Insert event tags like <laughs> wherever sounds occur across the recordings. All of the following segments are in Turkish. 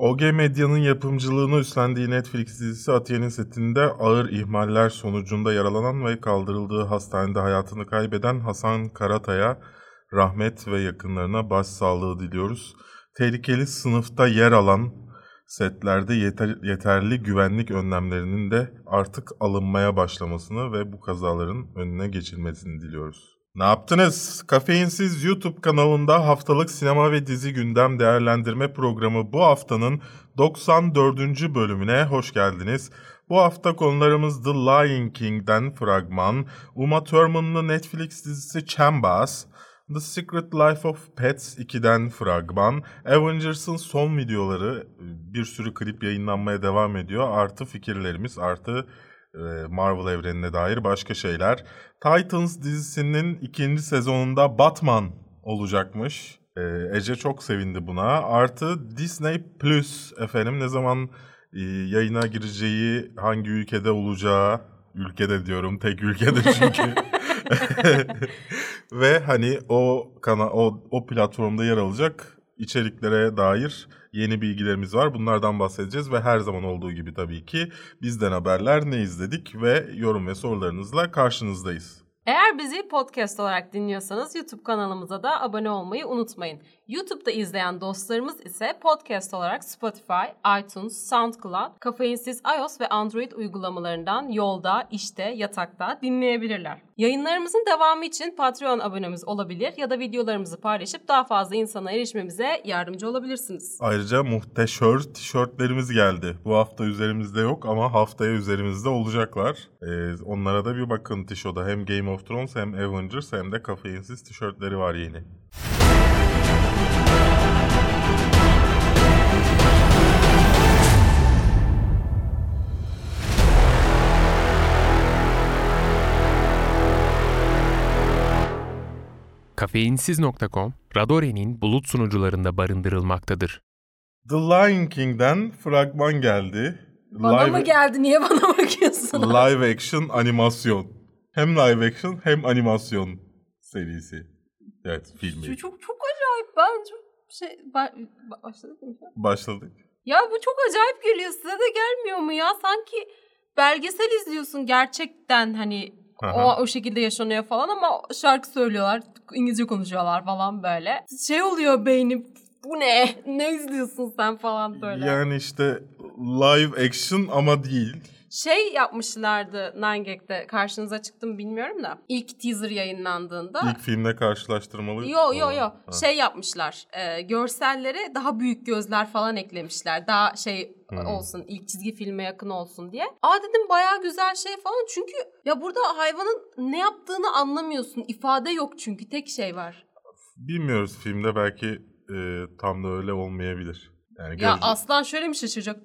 OG Medya'nın yapımcılığını üstlendiği Netflix dizisi Atiye'nin setinde ağır ihmaller sonucunda yaralanan ve kaldırıldığı hastanede hayatını kaybeden Hasan Karatay'a rahmet ve yakınlarına başsağlığı diliyoruz. Tehlikeli sınıfta yer alan setlerde yeter, yeterli güvenlik önlemlerinin de artık alınmaya başlamasını ve bu kazaların önüne geçilmesini diliyoruz. Ne yaptınız? Kafeinsiz YouTube kanalında haftalık sinema ve dizi gündem değerlendirme programı bu haftanın 94. bölümüne hoş geldiniz. Bu hafta konularımız The Lion King'den fragman, Uma Thurman'lı Netflix dizisi Chambers, The Secret Life of Pets 2'den fragman, Avengers'ın son videoları, bir sürü klip yayınlanmaya devam ediyor. Artı fikirlerimiz, artı Marvel evrenine dair başka şeyler. Titans dizisinin ikinci sezonunda Batman olacakmış. E, Ece çok sevindi buna. Artı Disney Plus efendim ne zaman e, yayına gireceği, hangi ülkede olacağı, ülkede diyorum tek ülkede çünkü. <laughs> <laughs> Ve hani o kana o, o platformda yer alacak içeriklere dair yeni bilgilerimiz var. Bunlardan bahsedeceğiz ve her zaman olduğu gibi tabii ki bizden haberler ne izledik ve yorum ve sorularınızla karşınızdayız. Eğer bizi podcast olarak dinliyorsanız YouTube kanalımıza da abone olmayı unutmayın. YouTube'da izleyen dostlarımız ise podcast olarak Spotify, iTunes, SoundCloud, Kafeinsiz iOS ve Android uygulamalarından yolda, işte, yatakta dinleyebilirler. Yayınlarımızın devamı için Patreon abonemiz olabilir ya da videolarımızı paylaşıp daha fazla insana erişmemize yardımcı olabilirsiniz. Ayrıca muhteşör tişörtlerimiz geldi. Bu hafta üzerimizde yok ama haftaya üzerimizde olacaklar. Ee, onlara da bir bakın tişoda. Hem Game of Thrones hem Avengers hem de kafeinsiz tişörtleri var yeni. Kafeinsiz.com, Radore'nin bulut sunucularında barındırılmaktadır. The Lion King'den fragman geldi. Bana mı geldi? Niye bana bakıyorsun? Live action animasyon. Hem live action hem animasyon serisi. Evet filmi. Çok çok, çok acayip. Ben çok şey ba- başladık mı? Başladık. Ya bu çok acayip geliyor. Size de gelmiyor mu ya? Sanki belgesel izliyorsun gerçekten hani. O o şekilde yaşanıyor falan ama şarkı söylüyorlar, İngilizce konuşuyorlar falan böyle. Şey oluyor beynim. Bu ne? Ne izliyorsun sen falan böyle. Yani işte live action ama değil. Şey yapmışlardı Nine Gag'de karşınıza çıktım bilmiyorum da. İlk teaser yayınlandığında. İlk filmle karşılaştırmalı. Yo yo yo. Ha. Şey yapmışlar. E, görsellere daha büyük gözler falan eklemişler. Daha şey Hmm. olsun. ilk çizgi filme yakın olsun diye. Aa dedim bayağı güzel şey falan. Çünkü ya burada hayvanın ne yaptığını anlamıyorsun. İfade yok çünkü. Tek şey var. Bilmiyoruz filmde belki e, tam da öyle olmayabilir. Yani Ya aslan şöyle mi şaşıracak?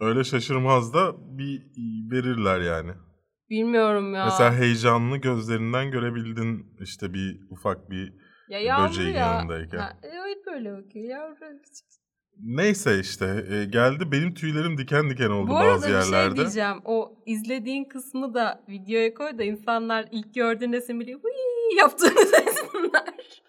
Öyle şaşırmaz da bir verirler yani. Bilmiyorum ya. Mesela heyecanlı gözlerinden görebildin işte bir ufak bir ya yavru böceğin ya. yanındayken. Ha, evet böyle bakıyor yavru. Neyse işte e, geldi benim tüylerim diken diken oldu Bu arada bazı bir yerlerde. şey diyeceğim. O izlediğin kısmı da videoya koy da insanlar ilk gördüğünde seni bile "Hıy" yaptığını desinler. <laughs>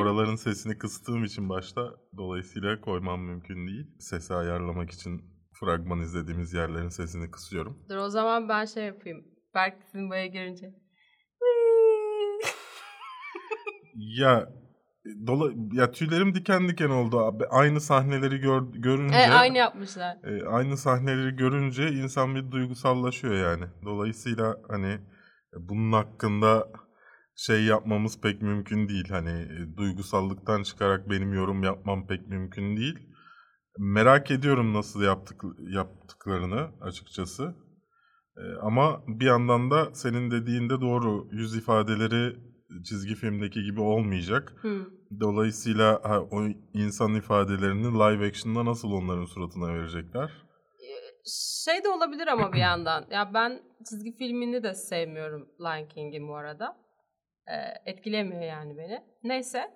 Oraların sesini kıstığım için başta dolayısıyla koymam mümkün değil. Sesi ayarlamak için fragman izlediğimiz yerlerin sesini kısıyorum. Dur o zaman ben şey yapayım. Berk Simba'ya görünce. "Hıy." <laughs> Ya dola ya tüylerim diken diken oldu abi. Aynı sahneleri gör, görünce e, aynı yapmışlar. e, aynı sahneleri görünce insan bir duygusallaşıyor yani. Dolayısıyla hani bunun hakkında şey yapmamız pek mümkün değil. Hani e, duygusallıktan çıkarak benim yorum yapmam pek mümkün değil. Merak ediyorum nasıl yaptık yaptıklarını açıkçası. E, ama bir yandan da senin dediğinde doğru yüz ifadeleri çizgi filmdeki gibi olmayacak. Hı. Dolayısıyla ha, o insan ifadelerini live action'da nasıl onların suratına verecekler? Şey de olabilir ama bir <clears throat> yandan. Ya ben çizgi filmini de sevmiyorum Lion King'in bu arada. Ee, etkilemiyor yani beni. Neyse.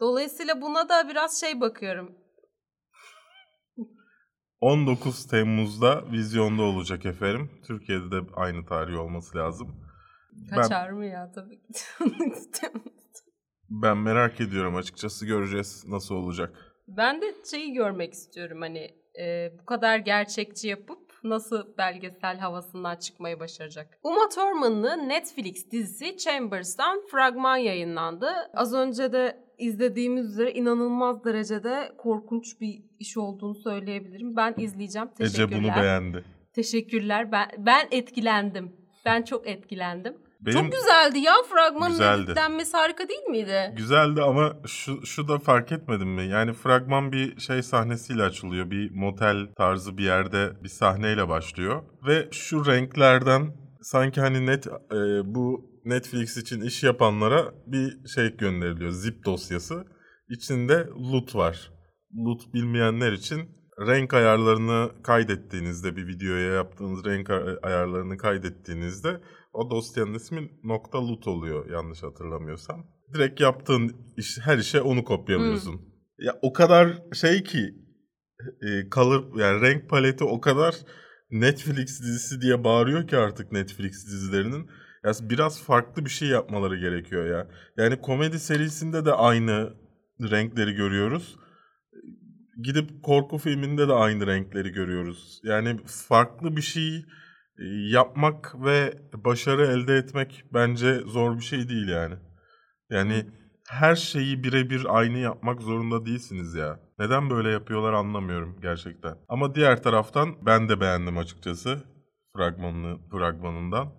Dolayısıyla buna da biraz şey bakıyorum. 19 Temmuz'da vizyonda olacak efendim. Türkiye'de de aynı tarih olması lazım. Ben, Kaçar mı ya tabii ki. <laughs> ben merak ediyorum açıkçası göreceğiz nasıl olacak. Ben de şeyi görmek istiyorum hani e, bu kadar gerçekçi yapıp nasıl belgesel havasından çıkmayı başaracak. Uma Thurman'lı Netflix dizisi Chambers'tan fragman yayınlandı. Az önce de izlediğimiz üzere inanılmaz derecede korkunç bir iş olduğunu söyleyebilirim. Ben izleyeceğim. Teşekkürler. Ece bunu beğendi. Teşekkürler. Ben ben etkilendim. Ben çok etkilendim. Benim Çok güzeldi ya fragmanın Güzeldi. editlenmesi harika değil miydi? güzeldi ama şu, şu da fark etmedin mi? Yani fragman bir şey sahnesiyle açılıyor. Bir motel tarzı bir yerde bir sahneyle başlıyor. Ve şu renklerden sanki hani net e, bu Netflix için iş yapanlara bir şey gönderiliyor. Zip dosyası. İçinde loot var. Loot bilmeyenler için renk ayarlarını kaydettiğinizde bir videoya yaptığınız renk ay- ayarlarını kaydettiğinizde o dosyanın ismi nokta .lut oluyor yanlış hatırlamıyorsam. Direkt yaptığın iş, her işe onu kopyalıyorsun. Ya o kadar şey ki e, color yani renk paleti o kadar Netflix dizisi diye bağırıyor ki artık Netflix dizilerinin. Ya biraz farklı bir şey yapmaları gerekiyor ya. Yani komedi serisinde de aynı renkleri görüyoruz. Gidip korku filminde de aynı renkleri görüyoruz. Yani farklı bir şey e, yapmak ve başarı elde etmek bence zor bir şey değil yani. Yani her şeyi birebir aynı yapmak zorunda değilsiniz ya. Neden böyle yapıyorlar anlamıyorum gerçekten. Ama diğer taraftan ben de beğendim açıkçası fragmanını, fragmanından.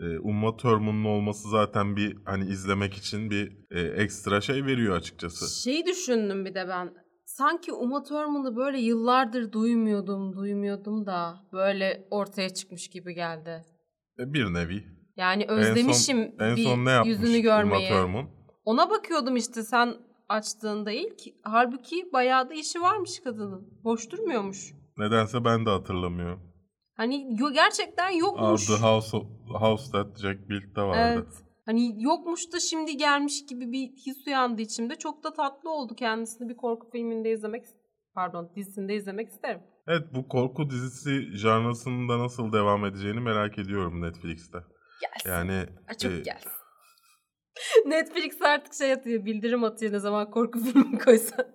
Ee, Umma Thurman'ın olması zaten bir hani izlemek için bir e, ekstra şey veriyor açıkçası. Şeyi düşündüm bir de ben. Sanki Uma Thurman'ı böyle yıllardır duymuyordum, duymuyordum da böyle ortaya çıkmış gibi geldi. E, bir nevi. Yani En son- özlemişim En bir son ne yapmış yüzünü Uma görmeyi. Thurman? Ona bakıyordum işte sen açtığında ilk. Halbuki bayağı da işi varmış kadının. Boş durmuyormuş. Nedense ben de hatırlamıyorum. Hani gerçekten Aa, yokmuş. The House, House That Jack Built'te vardı. Evet. Hani yokmuş da şimdi gelmiş gibi bir his uyandı içimde. Çok da tatlı oldu kendisini bir korku filminde izlemek pardon dizisinde izlemek isterim. Evet bu korku dizisi janrasında nasıl devam edeceğini merak ediyorum Netflix'te. Gelsin. Yani Ay, çok e, gelsin. <laughs> Netflix artık şey atıyor, bildirim atıyor ne zaman korku <laughs> filmi koysan.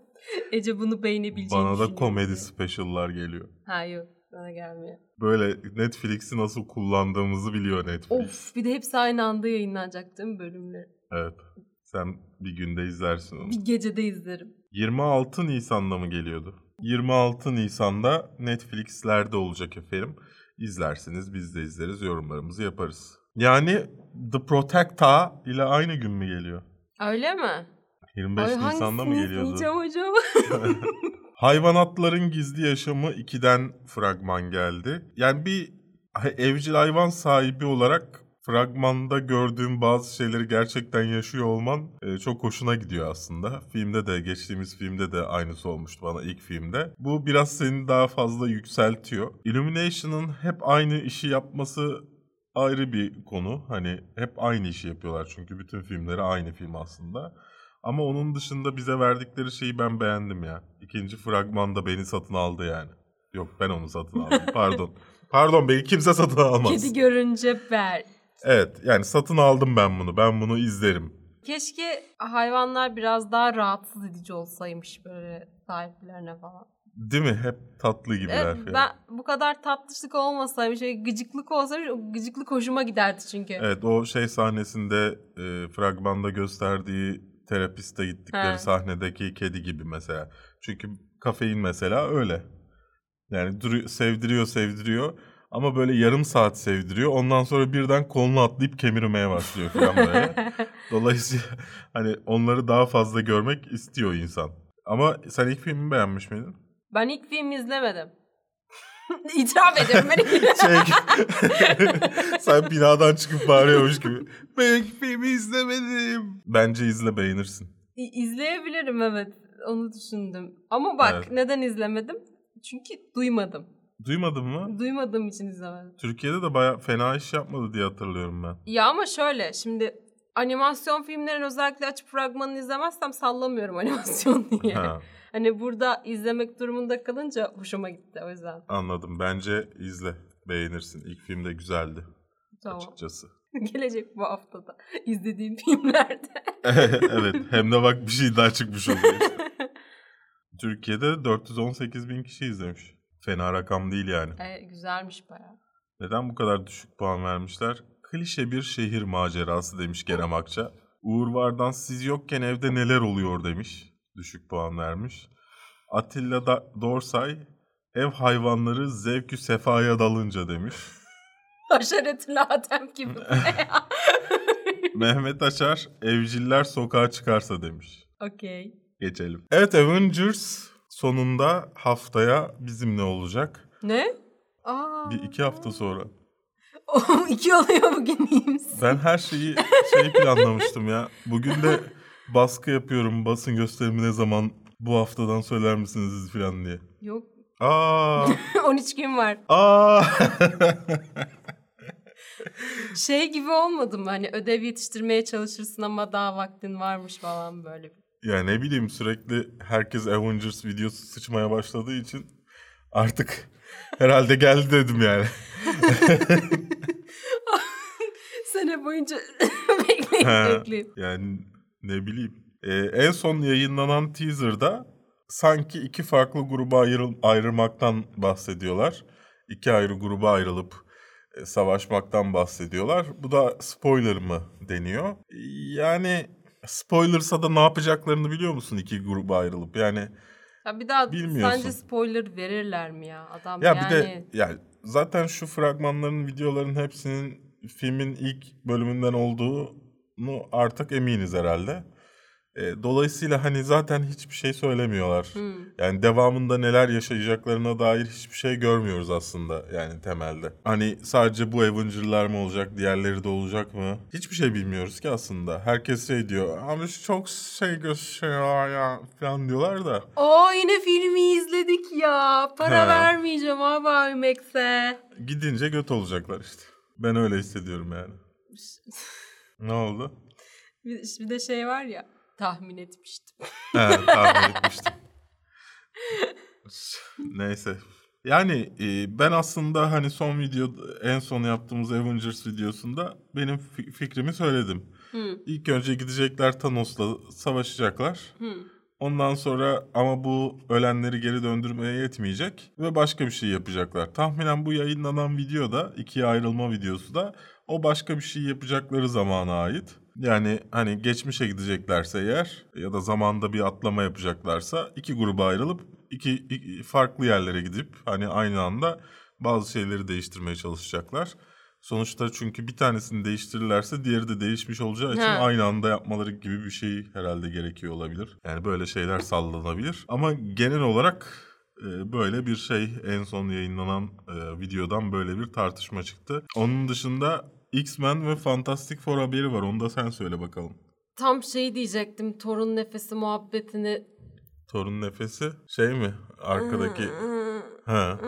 Ece bunu beğenebileceğini bana da komedi diye. special'lar geliyor. Ha yok bana gelmiyor. Böyle Netflix'i nasıl kullandığımızı biliyor Netflix. Of bir de hepsi aynı anda yayınlanacak değil mi bölümler? Evet. Sen bir günde izlersin onu. Bir gecede izlerim. 26 Nisan'da mı geliyordu? 26 Nisan'da Netflix'lerde olacak efendim. İzlersiniz biz de izleriz yorumlarımızı yaparız. Yani The Protector ile aynı gün mü geliyor? Öyle mi? 25 Ay, Nisan'da mı hangisini geliyordu? izleyeceğim acaba? <laughs> <laughs> Hayvanatların Gizli Yaşamı 2'den fragman geldi. Yani bir evcil hayvan sahibi olarak fragmanda gördüğüm bazı şeyleri gerçekten yaşıyor olman e, çok hoşuna gidiyor aslında. Filmde de geçtiğimiz filmde de aynısı olmuştu bana ilk filmde. Bu biraz seni daha fazla yükseltiyor. Illumination'ın hep aynı işi yapması ayrı bir konu. Hani hep aynı işi yapıyorlar çünkü bütün filmleri aynı film aslında. Ama onun dışında bize verdikleri şeyi ben beğendim ya. İkinci fragmanda beni satın aldı yani. Yok ben onu satın aldım. <laughs> Pardon. Pardon beni kimse satın almaz. Kedi görünce ver. Evet yani satın aldım ben bunu. Ben bunu izlerim. Keşke hayvanlar biraz daha rahatsız edici olsaymış böyle sahiplerine falan. Değil mi? Hep tatlı gibiler. Evet, ben bu kadar tatlışlık olmasaymış, şey, gıcıklık olsaymış o gıcıklık hoşuma giderdi çünkü. Evet o şey sahnesinde e, fragmanda gösterdiği terapiste gittikleri He. sahnedeki kedi gibi mesela. Çünkü kafein mesela öyle. Yani duruyor, sevdiriyor sevdiriyor ama böyle yarım saat sevdiriyor. Ondan sonra birden kolunu atlayıp kemirmeye başlıyor falan böyle. <laughs> Dolayısıyla hani onları daha fazla görmek istiyor insan. Ama sen ilk filmi beğenmiş miydin? Ben ilk filmi izlemedim. <laughs> İtiraf ediyorum ben ilk <laughs> Şey, <laughs> sen binadan çıkıp bağırıyormuş gibi. Ben filmi izlemedim. Bence izle beğenirsin. İ- İzleyebilirim evet. Onu düşündüm. Ama bak Evet. neden izlemedim? Çünkü duymadım. Duymadın mı? Duymadığım için izlemedim. Türkiye'de de baya fena iş yapmadı diye hatırlıyorum ben. Ya ama şöyle şimdi animasyon filmlerin özellikle açıp fragmanını izlemezsem sallamıyorum <laughs> animasyon diye. Ha, Hani burada izlemek durumunda kalınca hoşuma gitti o yüzden. anladım. Bence izle. Beğenirsin. İlk film de güzeldi Tamam. açıkçası. <laughs> Gelecek bu haftada izlediğim filmlerde. <laughs> evet. Hem de bak bir şey daha çıkmış oluyor. Türkiye'de 418 bin kişi izlemiş. Fena rakam değil yani. E, güzelmiş bayağı. Neden bu kadar düşük puan vermişler? Klişe bir şehir macerası demiş Kerem Akça. Uğur Vardan siz yokken evde neler oluyor demiş. Düşük puan vermiş. Atilla da Dorsay ev hayvanları zevkü sefaya dalınca demiş. <laughs> Haşeretül Adem gibi. <laughs> Mehmet Açar evciller sokağa çıkarsa demiş. Okey. Geçelim. Evet Avengers sonunda haftaya bizimle olacak. Ne? Aa. Bir iki hafta sonra. <laughs> İki oluyor bugün iyimsin. Ben her şeyi şey planlamıştım ya. Bugün de <laughs> baskı yapıyorum basın gösterimi ne zaman bu haftadan söyler misiniz falan diye. Yok. Aa, <laughs> 13 gün var. aa. Şey gibi olmadı mı? Hani ödev yetiştirmeye çalışırsın ama daha vaktin varmış falan böyle. ya ne bileyim sürekli herkes Avengers videosu sıçmaya başladığı için artık herhalde geldi dedim yani. <laughs> Sene boyunca <laughs> bekleyip yani ne bileyim. Ee, en son yayınlanan teaser'da sanki iki farklı gruba ayrıl ayrılmaktan bahsediyorlar. İki ayrı gruba ayrılıp e, savaşmaktan bahsediyorlar. Bu da spoiler mı deniyor? Yani spoilersa da ne yapacaklarını biliyor musun iki gruba ayrılıp? Yani Ya bir daha Bilmiyorsun. sence spoiler verirler mi ya? Adam ya yani... bir de yani zaten şu fragmanların, videoların hepsinin filmin ilk bölümünden olduğunu artık eminiz herhalde. E, dolayısıyla hani zaten hiçbir şey söylemiyorlar. Hmm. Yani devamında neler yaşayacaklarına dair hiçbir şey görmüyoruz aslında yani temelde. Hani sadece bu Avenger'lar mı olacak, diğerleri de olacak mı? Hiçbir şey bilmiyoruz ki aslında. Herkes şey diyor, abi çok şey gösteriyor ya falan diyorlar da. Oo yine filmi izledik ya. Para Ha. vermeyeceğim abi IMAX'e. Gidince göt olacaklar işte. Ben öyle hissediyorum yani. Ne oldu? Bir, bir de şey var ya tahmin etmiştim. He, tahmin etmiştim. Neyse. Yani e, ben aslında hani son video en son yaptığımız Avengers videosunda benim fi- fikrimi söyledim. Hmm. İlk önce gidecekler Thanos'la savaşacaklar. Hmm. Ondan sonra ama bu ölenleri geri döndürmeye yetmeyecek ve başka bir şey yapacaklar. Tahminen bu yayınlanan video da ikiye ayrılma videosu da o başka bir şey yapacakları zamana ait. Yani hani geçmişe gideceklerse eğer ya da zamanda bir atlama yapacaklarsa iki gruba ayrılıp iki, iki farklı yerlere gidip hani aynı anda bazı şeyleri değiştirmeye çalışacaklar. Sonuçta çünkü bir tanesini değiştirirlerse diğeri de değişmiş olacağı için Ha. aynı anda yapmaları gibi bir şey herhalde gerekiyor olabilir. Yani böyle şeyler sallanabilir. Ama genel olarak e, böyle bir şey en son yayınlanan e, videodan böyle bir tartışma çıktı. Onun dışında X-Men ve Fantastic Four haberi var. Onu da sen söyle bakalım. Tam şey diyecektim torun nefesi muhabbetini. Torun nefesi şey mi? Arkadaki... ha.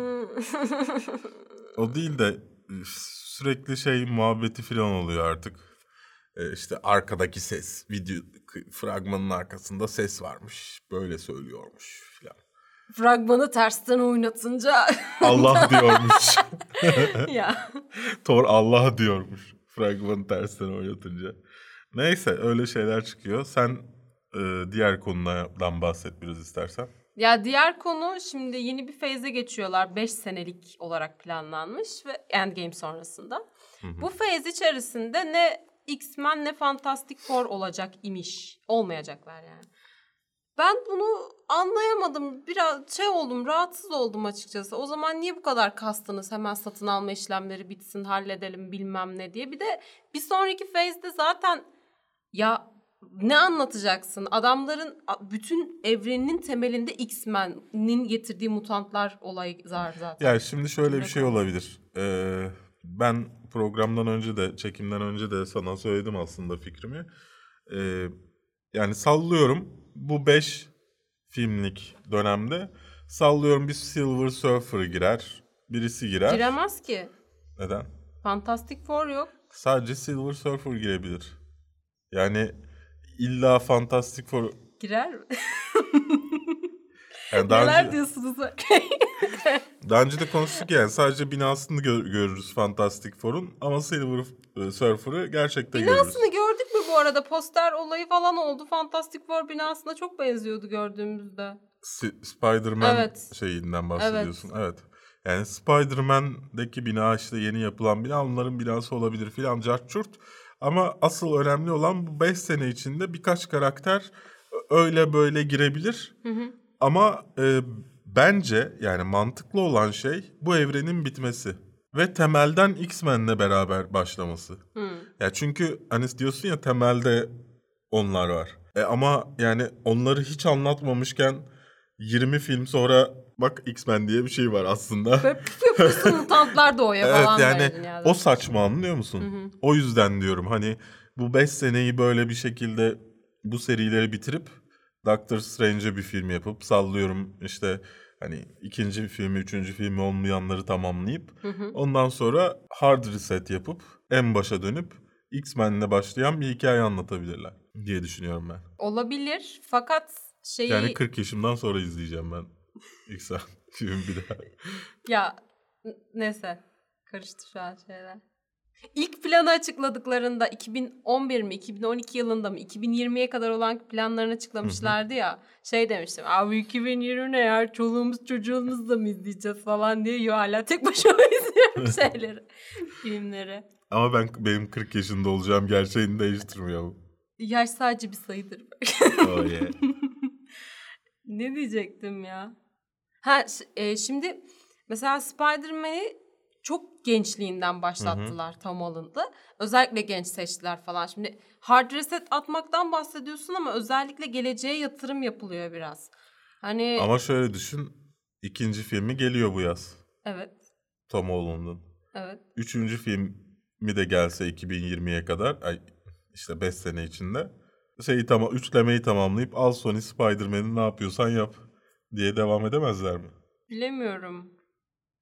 O değil de sürekli şey muhabbeti falan oluyor artık. E, işte arkadaki ses, video fragmanın arkasında ses varmış. Böyle söylüyormuş falan. Fragmanı tersten oynatınca <laughs> Allah diyormuş. <laughs> ya. Thor Allah diyormuş. Fragmanı tersten oynatınca. Neyse öyle şeyler çıkıyor. Sen e, diğer konudan bahset biraz istersen. Ya diğer konu şimdi yeni bir feyze geçiyorlar. 5 senelik olarak planlanmış ve Endgame sonrasında. Bu feyz içerisinde ne X-Men ne Fantastic Four olacak imiş. Olmayacaklar yani. Ben bunu anlayamadım. Biraz şey oldum, rahatsız oldum açıkçası. O zaman niye bu kadar kastınız? Hemen satın alma işlemleri bitsin, halledelim bilmem ne diye. Bir de bir sonraki phase'de zaten ya ne anlatacaksın? Adamların bütün evreninin temelinde X-Men'in getirdiği mutantlar olayı var zaten. Ya şimdi şöyle bir şey olabilir. Ee, ben programdan önce de, çekimden önce de sana söyledim aslında fikrimi. Ee, yani sallıyorum bu 5 filmlik dönemde sallıyorum bir Silver Surfer girer, birisi girer. Giremez ki. Neden? Fantastic Four yok. Sadece Silver Surfer girebilir. Yani illa Fantastic Four... Girer mi? <laughs> Yani daha, Neler önce, diyorsunuz? <laughs> daha önce de konuştuk yani sadece binasını gö- görürüz Fantastic Four'un ama Silver e, Surfer'ı gerçekten görürüz. Binasını gördük bu arada? Poster olayı falan oldu. Fantastic Four binasına çok benziyordu gördüğümüzde. Si- Spider-Man Evet. şeyinden bahsediyorsun. Evet. Yani Spider-Man'deki bina işte yeni yapılan bina onların binası olabilir filan carçurt. Ama asıl önemli olan bu 5 sene içinde birkaç karakter öyle böyle girebilir. Ama e, bence yani mantıklı olan şey bu evrenin bitmesi. Ve temelden X-Men'le beraber başlaması. Hı. Ya çünkü hani diyorsun ya temelde onlar var. E ama yani onları hiç anlatmamışken 20 film sonra bak X-Men diye bir şey var aslında. Böyle püf yapıyorsun <laughs> mutantlar doğuyor evet falan yani o saçma anlıyor musun? O yüzden diyorum hani bu 5 seneyi böyle bir şekilde bu serileri bitirip Doctor Strange'e bir film yapıp sallıyorum işte hani ikinci filmi, üçüncü filmi olmayanları tamamlayıp ondan sonra hard reset yapıp en başa dönüp X-Men'le başlayan bir hikaye anlatabilirler diye düşünüyorum ben. Olabilir fakat şeyi Yani 40 yaşımdan sonra izleyeceğim ben <laughs> X-Men filmi bir daha. ya neyse karıştı şu an şeyler. İlk planı açıkladıklarında 2011 mi 2012 yılında mı 2020'ye kadar olan planlarını açıklamışlardı ya şey demiştim abi 2020 ne ya çoluğumuz çocuğumuz da mı izleyeceğiz falan diye yo hala tek başıma <laughs> izliyorum şeyleri <laughs> filmleri. Ama ben benim 40 yaşında olacağım gerçeğini değiştirmiyor bu. Yaş sadece bir sayıdır. Oh yeah. <laughs> ne diyecektim ya? Ha e, şimdi mesela Spider-Man'i çok gençliğinden başlattılar Tom Holland'ı. Özellikle genç seçtiler falan. Şimdi hard reset atmaktan bahsediyorsun ama özellikle geleceğe yatırım yapılıyor biraz. Hani Ama şöyle düşün. ikinci filmi geliyor bu yaz. evet Tom Holland'ın. evet Üçüncü filmi de gelse 2020'ye kadar. Ay, işte 5 sene içinde. Şeyi tamam, üçlemeyi tamamlayıp al Sony Spider-Man'i ne yapıyorsan yap diye devam edemezler mi? bilemiyorum.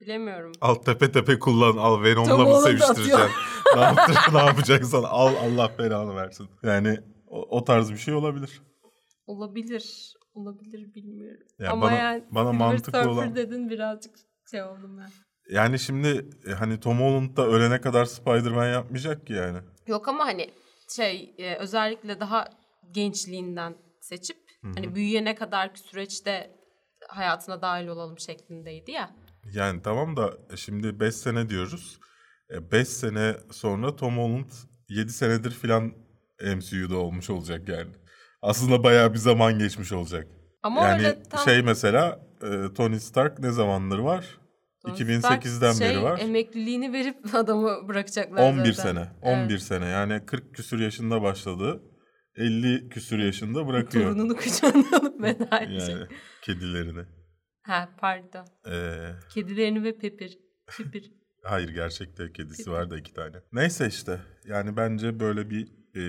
Bilemiyorum. Al tepe tepe kullan. Al Venom'la mı seviştireceksin? <laughs> ne, yaptır, ne yapacaksan al Allah belanı versin. Yani o, o tarz bir şey olabilir. Olabilir. Olabilir bilmiyorum. Ya ama bana- yani bana mantıklı Surfer olan- dedin birazcık şey oldum ben. Yani şimdi e, hani Tom Holland da ölene kadar Spider-Man yapmayacak ki yani. Yok ama hani şey e, özellikle daha gençliğinden seçip hani büyüyene kadarki süreçte hayatına dahil olalım şeklindeydi ya. Yani tamam da e, şimdi 5 sene diyoruz. 5 sene sonra Tom Holland 7 senedir filan MCU'da olmuş olacak yani. Aslında bayağı bir zaman geçmiş olacak. Ama yani öyle tam şey mesela e, Tony Stark ne zamandır var? Tony 2008'den Stark beri şey, var. Emekliliğini verip <laughs> adamı bırakacaklar 11 zaten. sene. Evet. 11 sene. Yani 40 küsür yaşında başladı. 50 küsür yaşında bırakıyor. Torununu kucağına alıp veda edecek. yani kedilerini. Ha pardon. Ee, Kedilerini ve Pepir. Pepir. <laughs> hayır gerçekte kedisi var da iki tane. Neyse işte. Yani bence böyle bir e,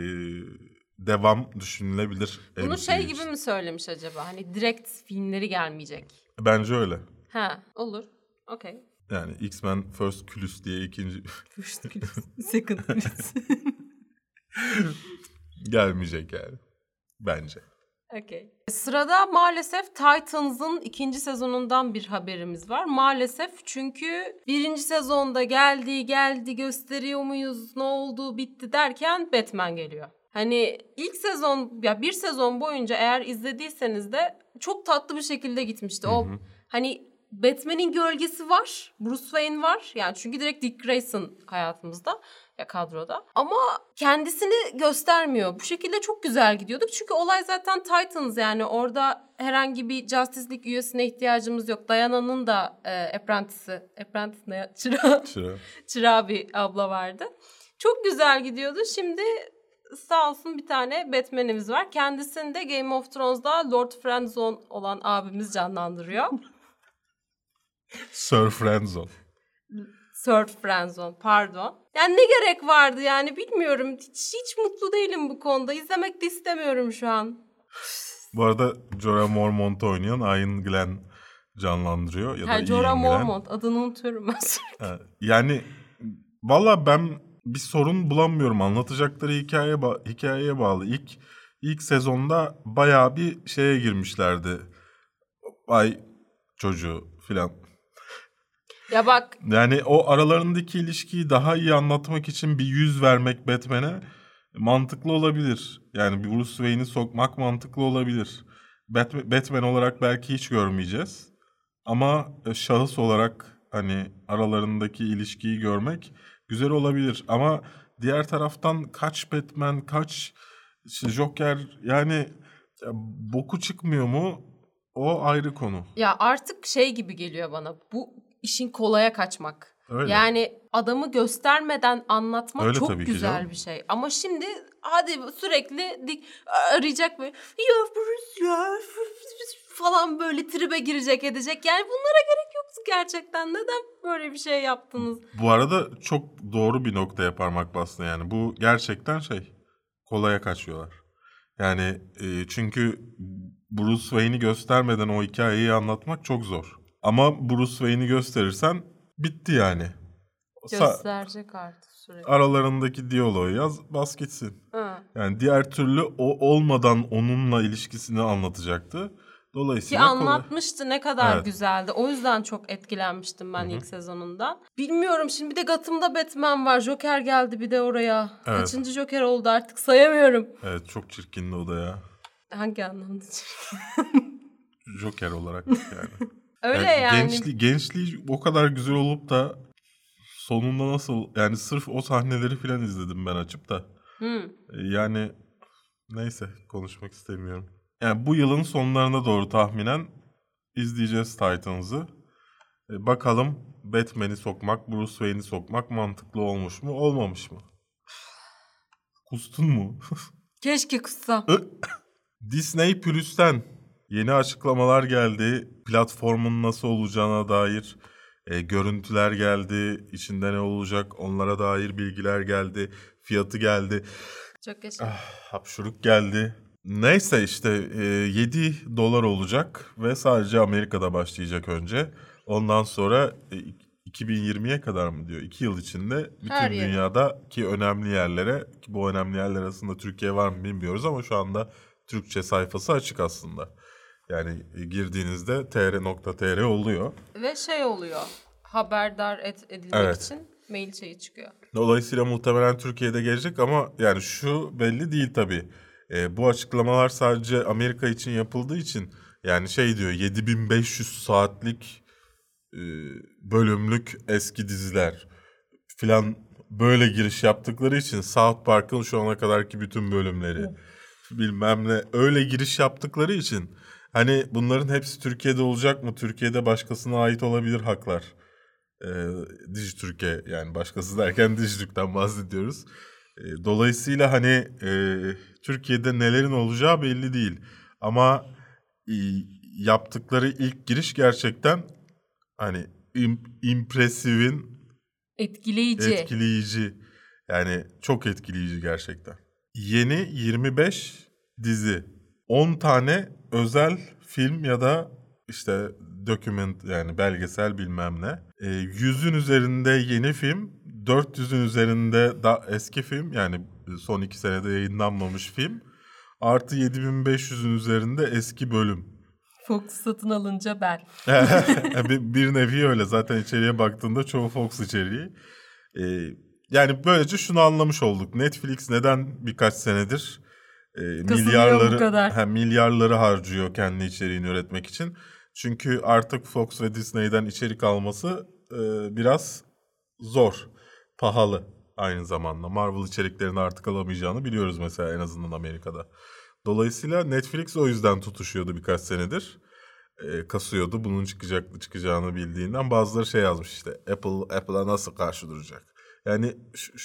devam düşünülebilir. Bunu şey için. gibi mi söylemiş acaba? Hani direkt filmleri gelmeyecek. Bence öyle. Ha olur. Okey. Yani X-Men First Class diye ikinci <laughs> First class, second class. <laughs> gelmeyecek yani. Bence. Okey. Sırada maalesef Titans'ın ikinci sezonundan bir haberimiz var. Maalesef çünkü birinci sezonda geldi geldi gösteriyor muyuz ne oldu bitti derken Batman geliyor. Hani ilk sezon ya bir sezon boyunca eğer izlediyseniz de çok tatlı bir şekilde gitmişti. O hani Batman'in gölgesi var. Bruce Wayne var. Yani çünkü direkt Dick Grayson hayatımızda ya kadroda. Ama kendisini göstermiyor. Bu şekilde çok güzel gidiyorduk. Çünkü olay zaten Titans yani orada herhangi bir Justice League üyesine ihtiyacımız yok. Diana'nın da e, apprentice'i, apprentice ne ya? Çırağı, <laughs> Çıra. çırağı bir abla vardı. Çok güzel gidiyordu. Şimdi sağ olsun bir tane Batman'imiz var. Kendisini de Game of Thrones'da Lord Friendzone olan abimiz canlandırıyor. <laughs> <laughs> Sir Friendzone. Third Friendzone pardon. Yani ne gerek vardı yani bilmiyorum. Hiç, hiç mutlu değilim bu konuda. İzlemek de istemiyorum şu an. Bu arada Jorah Mormont oynayan Ian Glenn canlandırıyor. Ya da Ha, Jorah. Mormont adını unutuyorum ben sürekli. Yani valla ben bir sorun bulamıyorum. Anlatacakları hikaye ba- hikayeye bağlı. İlk ilk sezonda bayağı bir şeye girmişlerdi. Ay çocuğu filan. Ya bak Yani o aralarındaki ilişkiyi daha iyi anlatmak için bir yüz vermek Batman'e mantıklı olabilir. Yani bir Bruce Wayne'i sokmak mantıklı olabilir. Batman, Batman olarak belki hiç görmeyeceğiz. Ama e, şahıs olarak hani aralarındaki ilişkiyi görmek güzel olabilir. Ama diğer taraftan kaç Batman, kaç işte Joker yani ya, boku çıkmıyor mu? O ayrı konu. Ya artık şey gibi geliyor bana. Bu işin kolaya kaçmak. Öyle. Yani adamı göstermeden anlatmak Öyle çok güzel canım. bir şey. Ama şimdi hadi sürekli dik arayacak böyle ya Bruce ya falan böyle tribe girecek edecek. Yani bunlara gerek yoktu gerçekten. Neden böyle bir şey yaptınız? Bu arada çok doğru bir noktaya parmak bastın yani. Bu gerçekten şey kolaya kaçıyorlar. Yani e, çünkü Bruce Wayne'i göstermeden o hikayeyi anlatmak çok zor. Ama Bruce Wayne'i gösterirsen bitti yani. Gösterecek artık sürekli. aralarındaki diyaloğu yaz bas gitsin. Ha. Yani diğer türlü o olmadan onunla ilişkisini anlatacaktı. Ki Dolayısıyla kolay- anlatmıştı ne kadar Evet. güzeldi. O yüzden çok etkilenmiştim ben ilk sezonundan. Bilmiyorum şimdi bir de Gotham'da Batman var. Joker geldi bir de oraya. Evet. Kaçıncı Joker oldu artık sayamıyorum. Evet çok çirkindi o da ya. Hangi anlamda? Joker olarak yani. <laughs> Öyle Yani yani. Gençli, gençliği o kadar güzel olup da sonunda nasıl yani sırf o sahneleri falan izledim ben açıp da. Hı. E, Yani neyse konuşmak istemiyorum. Yani bu yılın sonlarına doğru tahminen izleyeceğiz Titans'ı. E, bakalım Batman'i sokmak, Bruce Wayne'i sokmak mantıklı olmuş mu, olmamış mı? Kustun mu? <laughs> Keşke kussam. Disney Plus'ten yeni açıklamalar geldi. Platformun nasıl olacağına dair e, görüntüler geldi. İçinde ne olacak onlara dair bilgiler geldi. Fiyatı geldi. Çok keşke. Ah, hapşuruk geldi. Neyse işte e, 7 dolar olacak ve sadece Amerika'da başlayacak önce. Ondan sonra e, 2020'ye kadar mı diyor? 2 yıl içinde bütün Her yere. dünyadaki önemli yerlere ki bu önemli yerler arasında Türkiye var mı bilmiyoruz ama şu anda Türkçe sayfası açık aslında. Yani e, girdiğinizde tr.tr oluyor. Ve şey oluyor. Haberdar et, edilmek Evet. için mail şeyi çıkıyor. Dolayısıyla muhtemelen Türkiye'de gelecek ama yani şu belli değil tabii. E, bu açıklamalar sadece Amerika için yapıldığı için yani şey diyor 7500 saatlik e, bölümlük eski diziler filan böyle giriş yaptıkları için South Park'ın şu ana kadarki bütün bölümleri bilmem ne öyle giriş yaptıkları için hani bunların hepsi Türkiye'de olacak mı? Türkiye'de başkasına ait olabilir haklar. E, Dijitürk'e yani başkası derken <laughs> Dijitürk'ten bahsediyoruz. E, dolayısıyla hani e, Türkiye'de nelerin olacağı belli değil. Ama e, yaptıkları ilk giriş gerçekten hani im- impresifin Etkileyici. etkileyici. Yani çok etkileyici gerçekten. Yeni 25 dizi. 10 tane özel film ya da işte document yani belgesel bilmem ne. E, 100'ün üzerinde yeni film, 400'ün üzerinde da eski film yani son 2 senede yayınlanmamış film. Artı 7500'ün üzerinde eski bölüm. Fox satın alınca ben. <laughs> bir, bir nevi öyle zaten içeriye baktığında çoğu Fox içeriği. Ee, yani böylece şunu anlamış olduk. Netflix neden birkaç senedir e, milyarları ha, milyarları harcıyor kendi içeriğini üretmek için. Çünkü artık Fox ve Disney'den içerik alması e, biraz zor, pahalı aynı zamanda. Marvel içeriklerini artık alamayacağını biliyoruz mesela en azından Amerika'da. Dolayısıyla Netflix o yüzden tutuşuyordu birkaç senedir. E, kasıyordu. Bunun çıkacak çıkacağını bildiğinden bazıları şey yazmış işte Apple Apple'a nasıl karşı duracak? Yani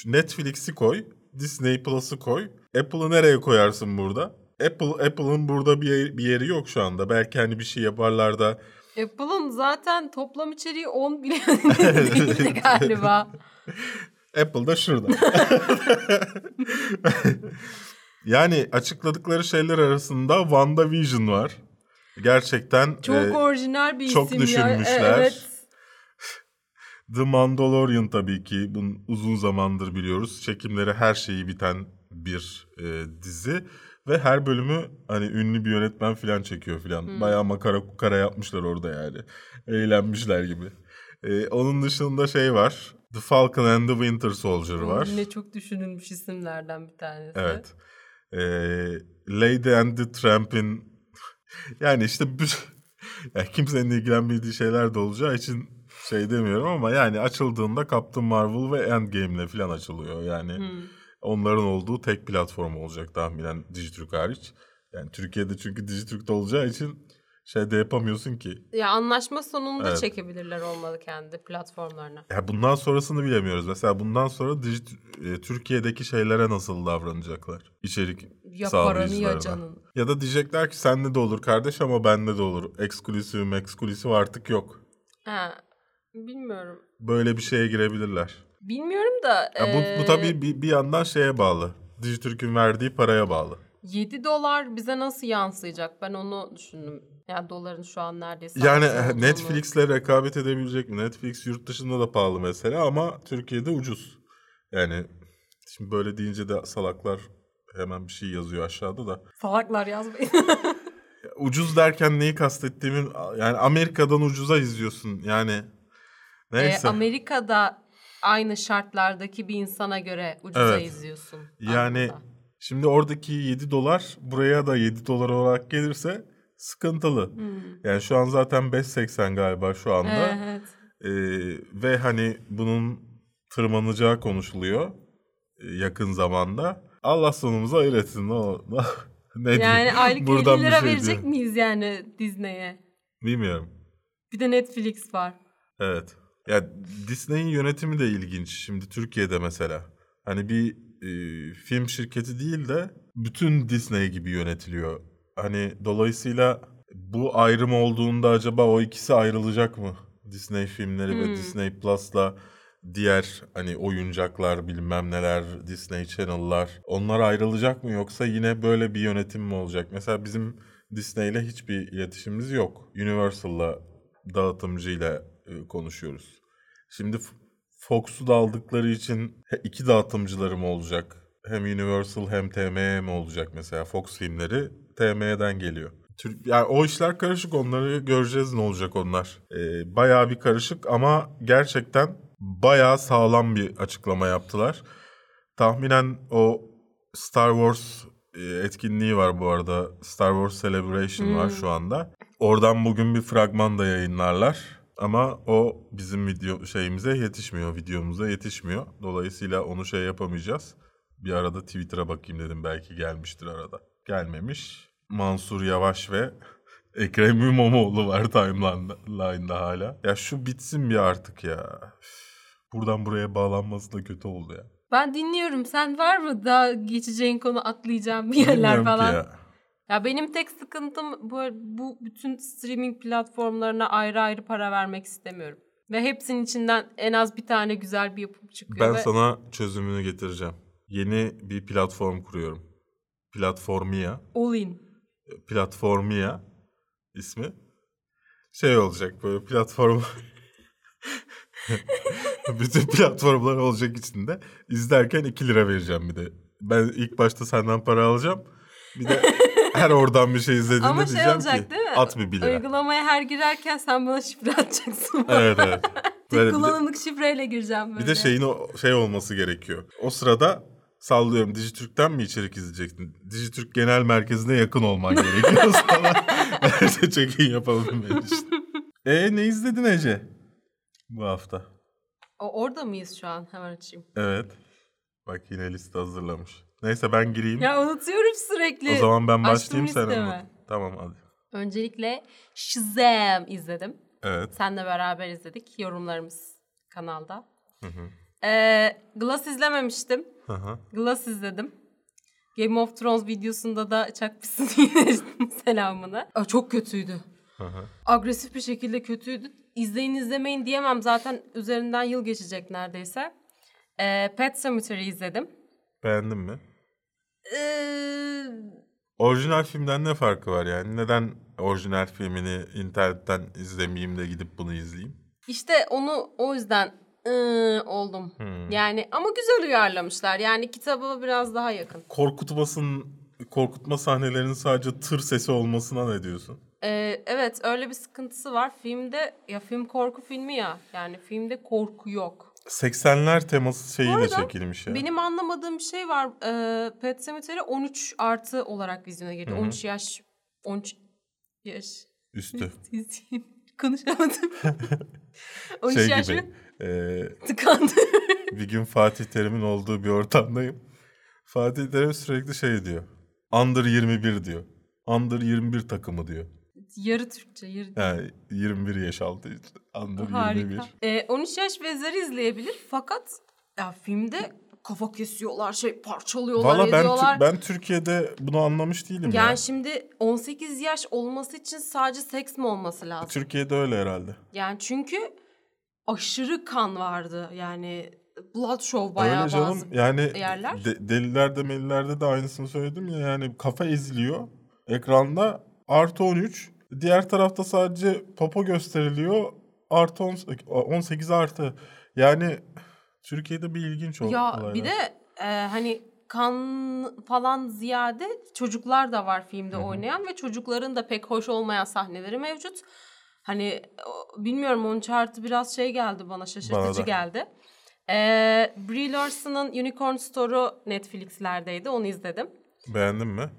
Netflix'i koy, Disney Plus'ı koy. Apple'ı nereye koyarsın burada? Apple Apple'ın burada bir yeri, bir yeri yok şu anda. Belki hani bir şey yaparlar da Apple'ın zaten toplam içeriği 10 bile değildi galiba. Apple da şurada. <laughs> yani açıkladıkları şeyler arasında WandaVision var. Gerçekten Çok e, orijinal bir çok isim ya. düşünmüşler. Evet. The Mandalorian tabii ki bunun uzun zamandır biliyoruz. Çekimleri her şeyi biten bir e, dizi ve her bölümü hani ünlü bir yönetmen falan çekiyor falan. Bayağı makara kukara yapmışlar orada yani. Eğlenmişler gibi. E, onun dışında şey var. The Falcon and the Winter Soldier var. Yine çok düşünülmüş isimlerden bir tanesi. Evet. E, Lady and the Tramp'in Yani işte bir, <laughs> yani kimsenin ilgilenmediği şeyler de olacağı için şey demiyorum ama yani açıldığında Captain Marvel ve Endgame'le falan açılıyor. Yani Hmm. Onların olduğu tek platform olacak tahminen Dijitürk hariç. Yani Türkiye'de çünkü Dijitürk'te olacağı için şey de yapamıyorsun ki. Ya anlaşma sonunda Evet. çekebilirler olmalı kendi platformlarına. Ya bundan sonrasını bilemiyoruz. Mesela bundan sonra dijit, e, Türkiye'deki şeylere nasıl davranacaklar? İçerik Ya paranı ya sağlayıcılarına. canın. Ya da diyecekler ki sende de olur kardeş ama bende de olur. Eksklusif eksklusif artık yok. Ha, bilmiyorum. Böyle bir şeye girebilirler. Bilmiyorum da. Ya bu, bu tabii bir, bir yandan şeye bağlı. Dijitürk'ün verdiği paraya bağlı. 7 dolar bize nasıl yansıyacak? Ben onu düşündüm. Yani doların şu an neredeyse. Yani altı olduğunu. Netflix'le rekabet edebilecek mi? Netflix yurt dışında da pahalı mesela ama Türkiye'de ucuz. Yani şimdi böyle deyince de salaklar hemen bir şey yazıyor aşağıda da. Salaklar yazmayın. <laughs> Ucuz derken neyi kastettiğimi yani Amerika'dan ucuza izliyorsun yani. Ee, Neyse. Amerika'da aynı şartlardaki bir insana göre ucuza Evet. izliyorsun. Yani aslında. şimdi oradaki 7 dolar buraya da 7 dolar olarak gelirse sıkıntılı. Hmm. Yani şu an zaten 5.80 galiba şu anda. Evet. Ee, ve hani bunun tırmanacağı konuşuluyor e, yakın zamanda. Allah sonumuzu hayır etsin. Ne, o- <laughs> ne diyeyim? Yani aylık Buradan 50 bir lira şey verecek diyorum. miyiz yani Disney'e? Bilmiyorum. Bir de Netflix var. Evet. Ya Disney'in yönetimi de ilginç. Şimdi Türkiye'de mesela. Hani bir e, film şirketi değil de bütün Disney gibi yönetiliyor. Hani dolayısıyla bu ayrım olduğunda acaba o ikisi ayrılacak mı? Disney filmleri ve Hmm. Disney Plus'la diğer hani oyuncaklar bilmem neler Disney Channel'lar onlar ayrılacak mı yoksa yine böyle bir yönetim mi olacak? Mesela bizim Disney'le hiçbir iletişimimiz yok. Universal'la dağıtımcıyla konuşuyoruz. Şimdi Fox'u da aldıkları için iki dağıtımcıları mı olacak? Hem Universal hem TME mi olacak mesela? Fox filmleri TME'den geliyor. Yani o işler karışık onları göreceğiz ne olacak onlar. Ee, bayağı bir karışık ama gerçekten bayağı sağlam bir açıklama yaptılar. Tahminen o Star Wars e, etkinliği var bu arada. Star Wars Celebration var Hmm. şu anda. Oradan bugün bir fragman da yayınlarlar. Ama o bizim video şeyimize yetişmiyor, videomuza yetişmiyor. Dolayısıyla onu şey yapamayacağız. Bir arada Twitter'a bakayım dedim belki gelmiştir arada. Gelmemiş. Mansur Yavaş ve <laughs> Ekrem İmamoğlu var timeline'da hala. Ya şu bitsin bir artık ya. Buradan buraya bağlanması da kötü oldu ya. Ben dinliyorum. Sen var mı daha geçeceğin konu atlayacağım bir yerler Bilmiyorum ki falan? ya. Ya benim tek sıkıntım bu, bu bütün streaming platformlarına ayrı ayrı para vermek istemiyorum. Ve hepsinin içinden en az bir tane güzel bir yapım çıkıyor. Ben ve sana çözümünü getireceğim. Yeni bir platform kuruyorum. Platformia. all in. Platformia ismi. Şey olacak böyle platform <laughs> bütün platformlar olacak içinde. İzlerken 2 lira vereceğim bir de. Ben ilk başta senden para alacağım. Bir de <laughs> her oradan bir şey izlediğinde Ama şey diyeceğim olacak ki değil mi? at bir 1 lira. Uygulamaya her girerken sen bana şifre atacaksın. <laughs> Evet evet. <laughs> Tek kullanımlık şifreyle gireceğim böyle. Bir de şeyin o şey olması gerekiyor. O sırada sallıyorum Dijitürk'ten mi içerik izleyecektin? Dijitürk Genel Merkezi'ne yakın olman gerekiyor sana. Nerede check-in yapalım benim için. E ne izledin Ece? Bu hafta. O, orada mıyız şu an? Hemen açayım. Evet. Bak yine liste hazırlamış. Neyse ben gireyim. Ya unutuyorum sürekli. o zaman ben başlayayım sen anlat. Tamam hadi. Öncelikle Shazam izledim. Evet. Senle beraber izledik. Yorumlarımız kanalda. Hı hı. Ee, Glass izlememiştim. Hı hı. Glass izledim. Game of Thrones videosunda da çakmışsın <laughs> yine selamını. Aa, çok kötüydü. Hı hı. Agresif bir şekilde kötüydü. İzleyin izlemeyin diyemem. Zaten üzerinden yıl geçecek neredeyse. Ee, Pet Sematary izledim. Beğendin mi? Ee, Orijinal filmden ne farkı var yani? Neden orijinal filmini internetten izlemeyeyim de gidip bunu izleyeyim? işte onu o yüzden ıı, oldum. Hmm. Yani ama güzel uyarlamışlar. Yani kitaba biraz daha yakın. korkutmasın korkutma sahnelerinin sadece tır sesi olmasına ne diyorsun? Ee, evet öyle bir sıkıntısı var. Filmde ya film korku filmi ya. Yani filmde korku yok. 80'ler teması şeyiyle arada çekilmiş ya. Benim anlamadığım bir şey var. Ee, Pet Sematary 13 artı olarak vizyona geliyor. Hı hı. 13 yaş 13 yaş. Üstü. <laughs> Konuşamadım. <laughs> 13 şey yaş gibi. mı? e, Tıkandı. <laughs> bir gün Fatih Terim'in olduğu bir ortamdayım. Fatih Terim sürekli şey diyor. Under 21 diyor. Under 21 takımı diyor. Yarı Türkçe, yarı Yani 21 yaş altı işte. Under 21. Harika. Ee, 13 yaş ve üzeri izleyebilir fakat ya filmde kafa kesiyorlar, şey parçalıyorlar, Valla ben, ediyorlar. Ben Türkiye'de bunu anlamış değilim yani ya. şimdi 18 yaş olması için sadece seks mi olması lazım? Türkiye'de öyle herhalde. Yani çünkü aşırı kan vardı. Yani blood show bayağı öyle canım. bazı yani yerler. de- delilerde melilerde de aynısını söyledim ya. Yani kafa eziliyor ekranda artı 13. Diğer tarafta sadece popo gösteriliyor. Artı 10, 18 artı. Yani Türkiye'de bir ilginç o Ya olaylar. bir de e, hani kan falan ziyade çocuklar da var filmde oynayan ve çocukların da pek hoş olmayan sahneleri mevcut. Hani bilmiyorum onun chartı biraz şey geldi bana şaşırtıcı Bana geldi. E, Brie Larson'ın Unicorn Store'u Netflix'lerdeydi onu izledim. Beğendin mi?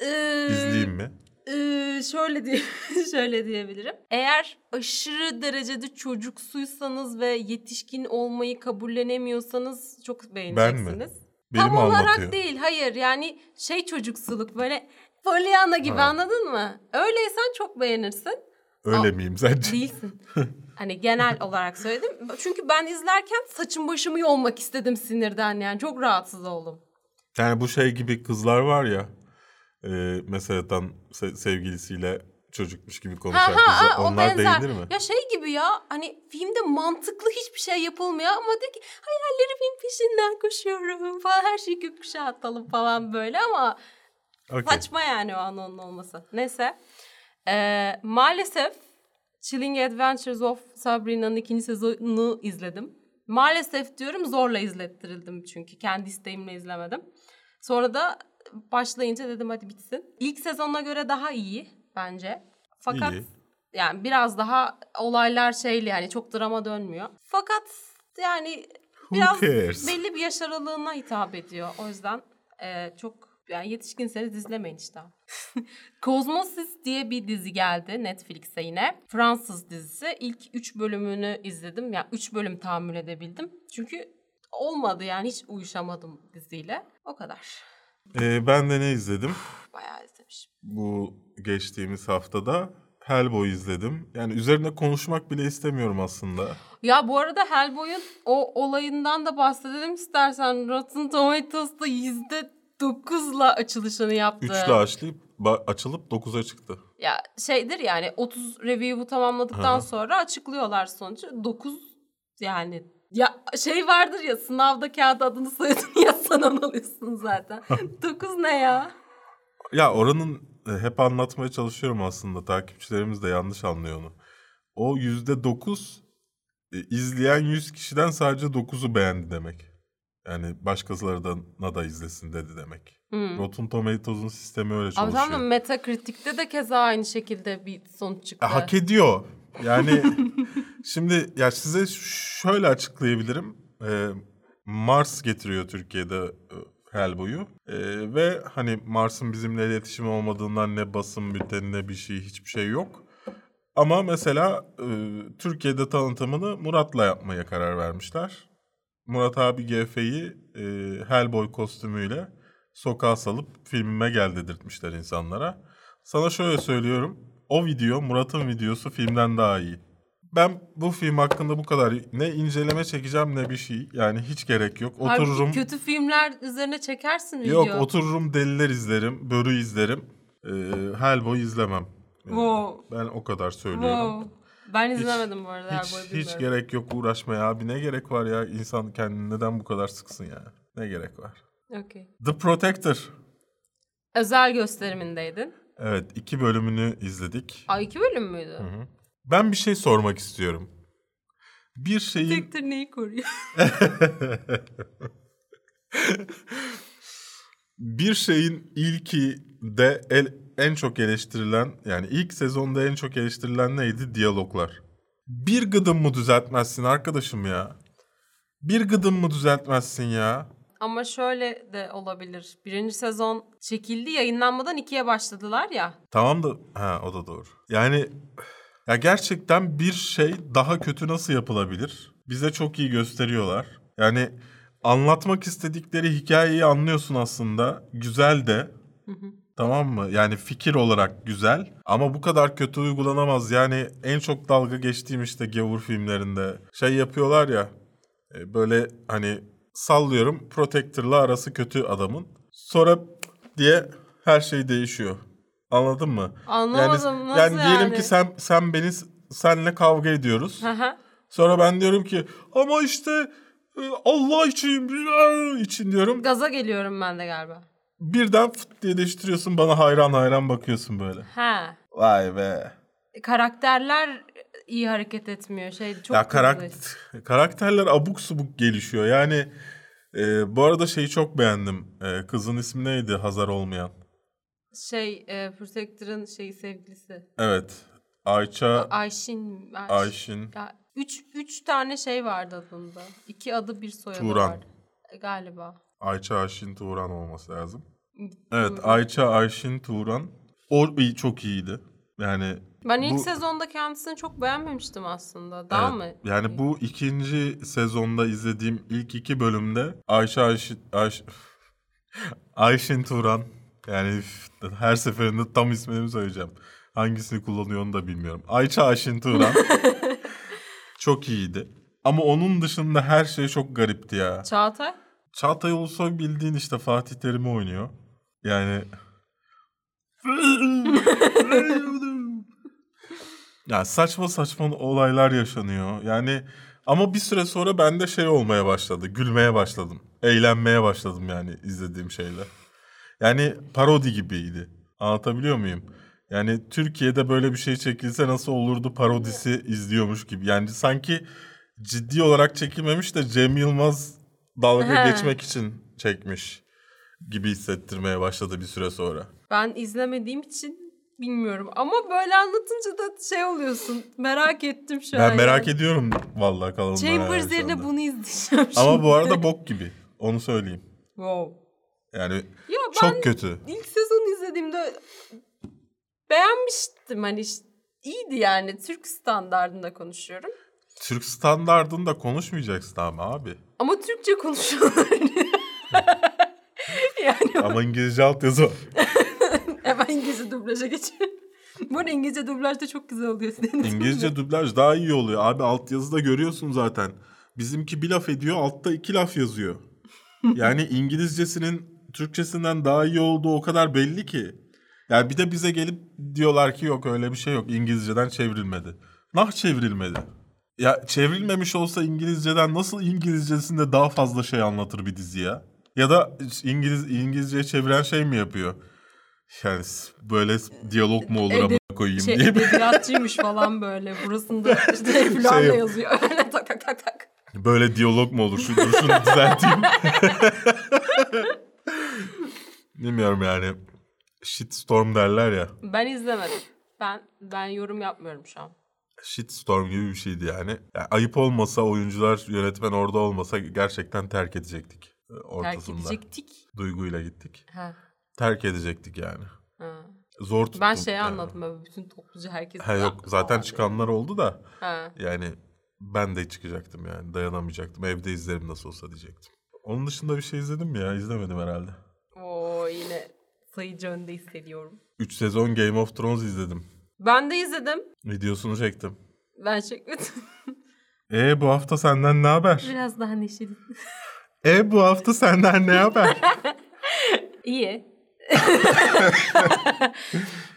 Ee, İzleyeyim mi? Ee, şöyle diye <laughs> şöyle diyebilirim. Eğer aşırı derecede çocuksuysanız ve yetişkin olmayı kabullenemiyorsanız çok beğeneceksiniz. Tam mi olarak anlatıyor? değil, hayır. Yani şey çocuksuluk böyle Pollyanna gibi Ha. anladın mı? Öyleysen çok beğenirsin. Öyle Aa, miyim sence? Değilsin. <laughs> hani genel olarak söyledim. Çünkü ben izlerken saçım başımı yolmak istedim sinirden yani. Çok rahatsız oldum. Yani bu şey gibi kızlar var ya. E, mesela tam se- sevgilisiyle çocukmuş gibi konuşan o Onlar benzer. beğenir mi? Ya şey gibi ya hani filmde mantıklı hiçbir şey yapılmıyor ama diyor ki hayallerimin peşinden koşuyorum falan her şeyi gökkuşağı atalım falan böyle ama Okey. saçma yani o an onun olması. Neyse Ee, maalesef Chilling Adventures of Sabrina'nın ikinci sezonunu izledim. Maalesef diyorum zorla izlettirildim çünkü kendi isteğimle izlemedim. Sonra da başlayınca dedim hadi bitsin. İlk sezonuna göre daha iyi bence. Fakat İyi. yani biraz daha olaylar şeyli yani çok drama dönmüyor. Fakat yani biraz belli bir yaş aralığına hitap ediyor. O yüzden e, çok yani yetişkinseniz izlemeyin işte. <laughs> Cosmosis diye bir dizi geldi Netflix'e yine. Fransız dizisi. İlk 3 bölümünü izledim. Yani 3 bölüm tahammül edebildim. Çünkü olmadı yani hiç uyuşamadım diziyle. O kadar. E, ben de ne izledim? Bayağı izlemişim. bu geçtiğimiz haftada Hellboy izledim. Yani üzerine konuşmak bile istemiyorum aslında. Ya bu arada Hellboy'un o olayından da bahsedelim istersen. Rotten Tomatoes'ta %9'la açılışını yaptı. Üçle açlayıp açılıp 9'a çıktı. Ya şeydir yani 30 review'u tamamladıktan Hı. sonra açıklıyorlar sonucu. 9 yani ya şey vardır ya sınavda kağıt adını soyadını <laughs> yazsan onu alıyorsun zaten. <laughs> 9 ne ya? Ya oranın e, hep anlatmaya çalışıyorum aslında. Takipçilerimiz de yanlış anlıyor onu. O %9 e, izleyen 100 kişiden sadece 9'u beğendi demek. Yani başkalarına da izlesin dedi demek. Hmm. Rotten Tomatoes'un sistemi öyle Ama çalışıyor. tamam da Metacritic'te de keza aynı şekilde bir sonuç çıktı. E, hak ediyor. Yani <laughs> şimdi ya size şöyle açıklayabilirim. Ee, Mars getiriyor Türkiye'de e, Hellboy'u. Ee, ve hani Mars'ın bizimle iletişimi olmadığından ne basın bülteni ne bir şey hiçbir şey yok. Ama mesela e, Türkiye'de tanıtımını Murat'la yapmaya karar vermişler. Murat abi GF'yi e, Hellboy kostümüyle sokağa salıp filmime gel dedirtmişler insanlara. Sana şöyle söylüyorum. O video Murat'ın videosu filmden daha iyi. Ben bu film hakkında bu kadar ne inceleme çekeceğim ne bir şey. Yani hiç gerek yok. Otururum. kötü filmler üzerine çekersin video. Yok otururum deliler izlerim. Börü izlerim. Ee, Hellboy izlemem. Ee, Wow. Ben o kadar söylüyorum. Wow. Ben izlemedim bu arada. Hiç, Hellboy'u hiç gerek yok uğraşmaya abi. Ne gerek var ya insan kendini neden bu kadar sıksın ya? Ne gerek var? Okey. The Protector. Özel gösterimindeydin. Evet iki bölümünü izledik. Aa iki bölüm müydü? Hı hı. Ben bir şey sormak istiyorum. Bir şeyin... Tektir neyi koruyor? <laughs> bir şeyin ilki de el, en çok eleştirilen yani ilk sezonda en çok eleştirilen neydi? Diyaloglar. Bir gıdım mı düzeltmezsin arkadaşım ya? Bir gıdım mı düzeltmezsin ya? Ama şöyle de olabilir. Birinci sezon çekildi yayınlanmadan ikiye başladılar ya. Tamam da ha o da doğru. Yani ya gerçekten bir şey daha kötü nasıl yapılabilir? Bize çok iyi gösteriyorlar. Yani anlatmak istedikleri hikayeyi anlıyorsun aslında. Güzel de. Tamam mı? Yani fikir olarak güzel ama bu kadar kötü uygulanamaz. Yani en çok dalga geçtiğim işte gavur filmlerinde şey yapıyorlar ya e, böyle hani sallıyorum Protector'la arası kötü adamın. Sonra diye her şey değişiyor. Anladın mı? Anlamadım, yani, nasıl yani diyelim yani? ki sen sen beni senle kavga ediyoruz. Sonra ben diyorum ki ama işte e, Allah için için diyorum. Gaza geliyorum ben de galiba. Birden fıt diye değiştiriyorsun bana hayran hayran bakıyorsun böyle. Ha. Vay be. Karakterler iyi hareket etmiyor. Şey çok ya karakter, karakterler abuk subuk gelişiyor. Yani e, bu arada şeyi çok beğendim. E, kızın ismi neydi Hazar olmayan? Şey, e, Protector'ın şeyi sevgilisi. Evet. Ayça, Ayşin. Ayş- Ayşin, Ya, üç, üç tane şey vardı adında. İki adı bir soyadı Turan. vardı. E, Galiba. Ayça Ayşin Turan olması lazım. Evet Ayça Ayşin Turan. O çok iyiydi. Yani Ben ilk bu- sezonda kendisini çok beğenmemiştim aslında. Daha Evet, mı? Yani bu ikinci sezonda izlediğim ilk iki bölümde Ayşe Ayşin, Ayş, <laughs> Ayşin Turan yani her seferinde tam ismini söyleyeceğim. Hangisini kullanıyor onu da bilmiyorum. Ayça Ayşin Turan <laughs> çok iyiydi. Ama onun dışında her şey çok garipti ya. Çağatay? Çağatay Ulusoy bildiğin işte Fatih Terim'i oynuyor. Yani... <laughs> ya saçma saçma olaylar yaşanıyor. Yani ama bir süre sonra bende şey olmaya başladı. Gülmeye başladım. Eğlenmeye başladım yani izlediğim şeyler. Yani parodi gibiydi. Anlatabiliyor muyum? Yani Türkiye'de böyle bir şey çekilse nasıl olurdu parodisi izliyormuş gibi. Yani sanki ciddi olarak çekilmemiş de Cem Yılmaz dalga He. geçmek için çekmiş gibi hissettirmeye başladı bir süre sonra. Ben izlemediğim için bilmiyorum. Ama böyle anlatınca da şey oluyorsun. Merak ettim şu an. Ben merak yani. ediyorum vallahi kalanını. Chambers yerine bunu izleyeceğim şimdi. Ama bu arada bok gibi. Onu söyleyeyim. Wow. Yani Ya ben çok kötü. ilk sezonu izlediğimde beğenmiştim. Hani işte iyiydi yani. Türk standartında konuşuyorum. Türk standardında konuşmayacaksın ama abi. Ama Türkçe konuşuyorlar. <laughs> yani Ama İngilizce altyazı var. <laughs> İngilizce dublaja geçiyorum. <laughs> Bu arada İngilizce dublaj da çok güzel oluyor. İngilizce dublaj daha iyi oluyor. Abi altyazıda görüyorsun zaten. Bizimki bir laf ediyor altta iki laf yazıyor. <laughs> Yani İngilizcesinin Türkçesinden daha iyi olduğu o kadar belli ki. Yani bir de bize gelip diyorlar ki yok öyle bir şey yok. İngilizceden çevrilmedi. Nah çevrilmedi. Ya çevrilmemiş olsa İngilizceden nasıl İngilizcesinde daha fazla şey anlatır bir dizi ya? Ya da İngiliz İngilizceye çeviren şey mi yapıyor? Yani böyle diyalog mu olur ama koyayım şey diye. edebiyatçıymış falan böyle. Burasında işte filanla Şey yazıyor. <laughs> Öyle tak tak tak tak. Böyle diyalog mu olur? Şu, dur şunu düzelteyim. <laughs> Bilmiyorum yani. Shitstorm derler ya. Ben izlemedim. Ben ben yorum yapmıyorum şu an. Shitstorm gibi bir şeydi yani. Yani ayıp olmasa oyuncular, yönetmen orada olmasa gerçekten terk edecektik. e, Terk Ortasında. edecektik. Duyguyla gittik. Ha, Terk edecektik yani. ha. Zor tuttuk. Ben şey yani. anladım böyle bütün topluca herkes. Ha yok zaten çıkanlar oldu da Ha. yani ben de çıkacaktım yani dayanamayacaktım. Evde izlerim nasıl olsa diyecektim. Onun dışında bir şey izledim mi ya? İzlemedim herhalde. Oo yine sayıcı önde hissediyorum. 3 sezon Game of Thrones izledim. Ben de izledim. Videosunu çektim. Ben çekmedim. E bu hafta senden ne haber? Biraz daha neşeli. E bu hafta senden ne haber? <laughs> İyi.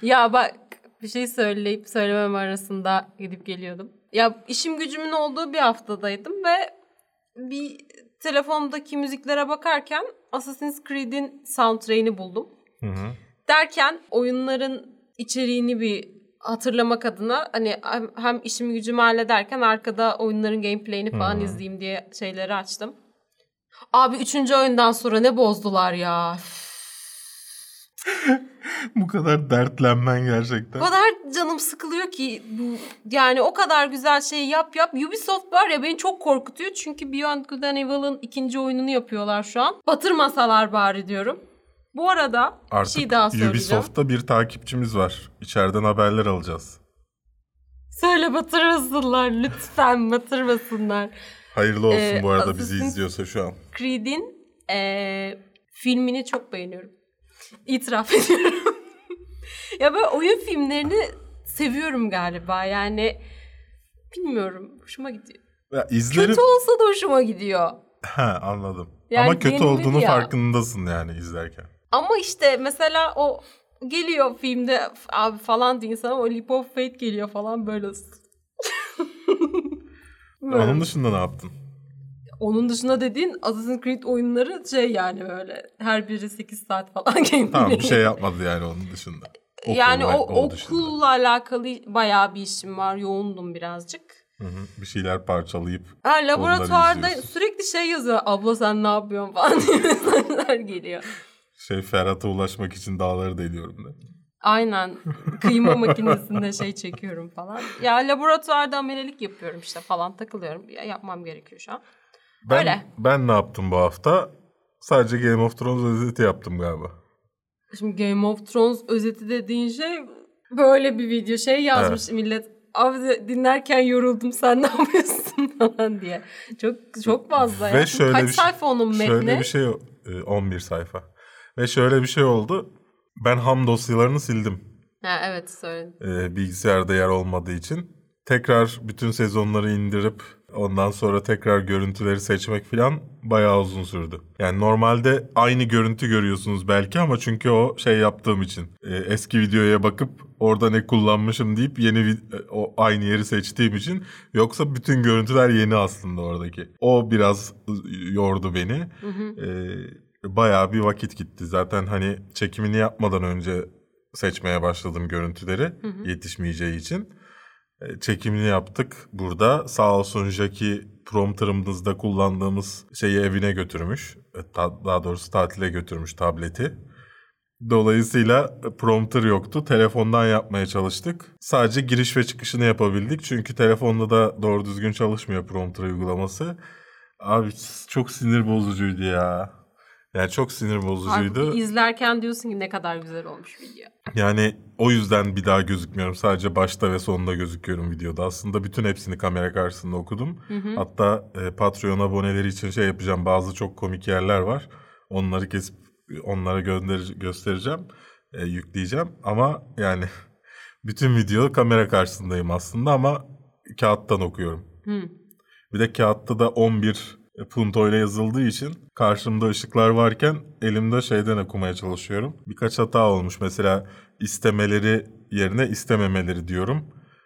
Ya bak bir şey söyleyip söylemem arasında gidip geliyordum. Ya işim gücümün olduğu bir haftadaydım ve bir telefondaki müziklere bakarken Assassin's Creed'in soundtrack'ini buldum. Hı hı. Derken oyunların içeriğini bir hatırlamak adına hani hem, işimi gücümü hallederken arkada oyunların gameplay'ini falan izleyeyim diye şeyleri açtım. Abi üçüncü oyundan sonra ne bozdular ya. Bu kadar dertlenmen gerçekten. O kadar canım sıkılıyor ki bu yani o kadar güzel şey yap yap. Ubisoft var ya beni çok korkutuyor. Çünkü Beyond Good and Evil'ın ikinci oyununu yapıyorlar şu an. Batırmasalar bari diyorum. Bu arada bir Artık şey daha söyleyeceğim. Ubisoft'ta bir takipçimiz var. İçeriden haberler alacağız. Söyle batırmasınlar lütfen batırmasınlar. Hayırlı olsun Ee, bu arada bizi Assassin's- izliyorsa şu an. Creed'in eee, filmini çok beğeniyorum. İtiraf ediyorum. <laughs> ya böyle oyun filmlerini seviyorum galiba. Yani bilmiyorum. Hoşuma gidiyor. Ya izlerim. Kötü olsa da hoşuma gidiyor. Ha anladım. Yani Ama kötü olduğunu Media. farkındasın yani izlerken. Ama işte mesela o geliyor filmde abi falan diye insana o Leap of Faith geliyor falan böyle. Böyle. <laughs> Onun dışında ne yaptın? Onun dışında dediğin Assassin's Creed oyunları şey yani böyle her biri 8 saat falan <laughs> gameplay. Tamam bir şey yapmadı yani onun dışında. Okul yani o, o dışında. okulla alakalı bayağı bir işim var. Yoğundum birazcık. Hı hı, Bir şeyler parçalayıp Ha, laboratuvarda sürekli şey yazıyor. Abla sen ne yapıyorsun <laughs> falan diye geliyor. şey Ferhat'a ulaşmak için dağları deliyorum da. Aynen. Kıyma <laughs> makinesinde şey çekiyorum falan. Ya laboratuvarda amelelik yapıyorum işte falan takılıyorum. Ya, yapmam gerekiyor şu an. Ben, Öyle. ben ne yaptım bu hafta? Sadece Game of Thrones özeti yaptım galiba. Şimdi Game of Thrones özeti dediğin şey böyle bir video şey yazmış millet. Abi dinlerken yoruldum sen ne <laughs> yapıyorsun falan diye. Çok çok fazla Ve ya. şöyle Kaç bir şey- sayfa onun metni? Şöyle bir şey e, 11 sayfa. Ve şöyle bir şey oldu. Ben ham dosyalarını sildim. Ha, evet söyledim. e, bilgisayarda yer olmadığı için. Tekrar bütün sezonları indirip ondan sonra tekrar görüntüleri seçmek falan bayağı uzun sürdü. Yani normalde aynı görüntü görüyorsunuz belki ama çünkü o şey yaptığım için e, eski videoya bakıp orada ne kullanmışım deyip yeni e, o aynı yeri seçtiğim için yoksa bütün görüntüler yeni aslında oradaki. O biraz yordu beni. E, bayağı bir vakit gitti. Zaten hani çekimini yapmadan önce seçmeye başladım görüntüleri yetişmeyeceği için. E, Çekimini yaptık burada. Sağ olsun Jackie prompterımızda kullandığımız şeyi evine götürmüş. E, Daha doğrusu tatile götürmüş tableti. Dolayısıyla prompter yoktu. Telefondan yapmaya çalıştık. Sadece giriş ve çıkışını yapabildik. Çünkü telefonda da doğru düzgün çalışmıyor prompter uygulaması. Abi çok sinir bozucuydu ya. Yani çok sinir bozucuydu. Halbuki izlerken diyorsun ki ne kadar güzel olmuş video. Yani o yüzden bir daha gözükmüyorum. Sadece başta ve sonunda gözüküyorum videoda. Aslında bütün hepsini kamera karşısında okudum. Hatta e, Patreon aboneleri için şey yapacağım. Bazı çok komik yerler var. Onları kesip onlara gönder göstereceğim. e, yükleyeceğim. Ama yani <laughs> bütün video kamera karşısındayım aslında ama kağıttan okuyorum. Hı. Bir de kağıtta da 11 punto ile yazıldığı için karşımda ışıklar varken elimde şeyden okumaya çalışıyorum. Birkaç hata olmuş. Mesela istemeleri yerine istememeleri diyorum.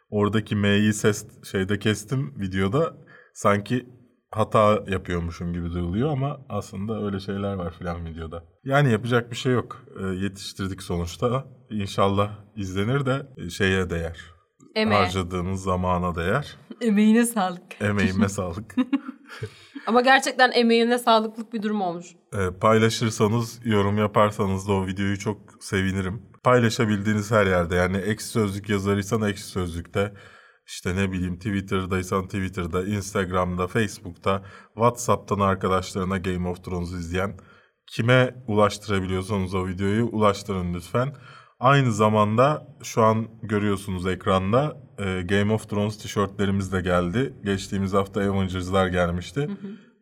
Oradaki M'yi ses şeyde kestim videoda. Sanki hata yapıyormuşum gibi duyuluyor ama aslında öyle şeyler var filan videoda. Yani yapacak bir şey yok. Ee, yetiştirdik sonuçta. İnşallah izlenir de e, şeye değer. Emeğe. Harcadığımız zamana değer. <laughs> Emeğine sağlık. Emeğime sağlık. <laughs> Ama gerçekten emeğine sağlıklık bir durum olmuş. E, paylaşırsanız, yorum yaparsanız da o videoyu çok sevinirim. Paylaşabildiğiniz her yerde yani ekşi sözlük yazarıysan ekşi sözlükte, işte ne bileyim Twitter'daysan Twitter'da, Instagram'da, Facebook'ta, WhatsApp'tan arkadaşlarına Game of Thrones'u izleyen kime ulaştırabiliyorsanız o videoyu ulaştırın lütfen. Aynı zamanda şu an görüyorsunuz ekranda e, Game of Thrones tişörtlerimiz de geldi. Geçtiğimiz hafta Avengers'lar gelmişti.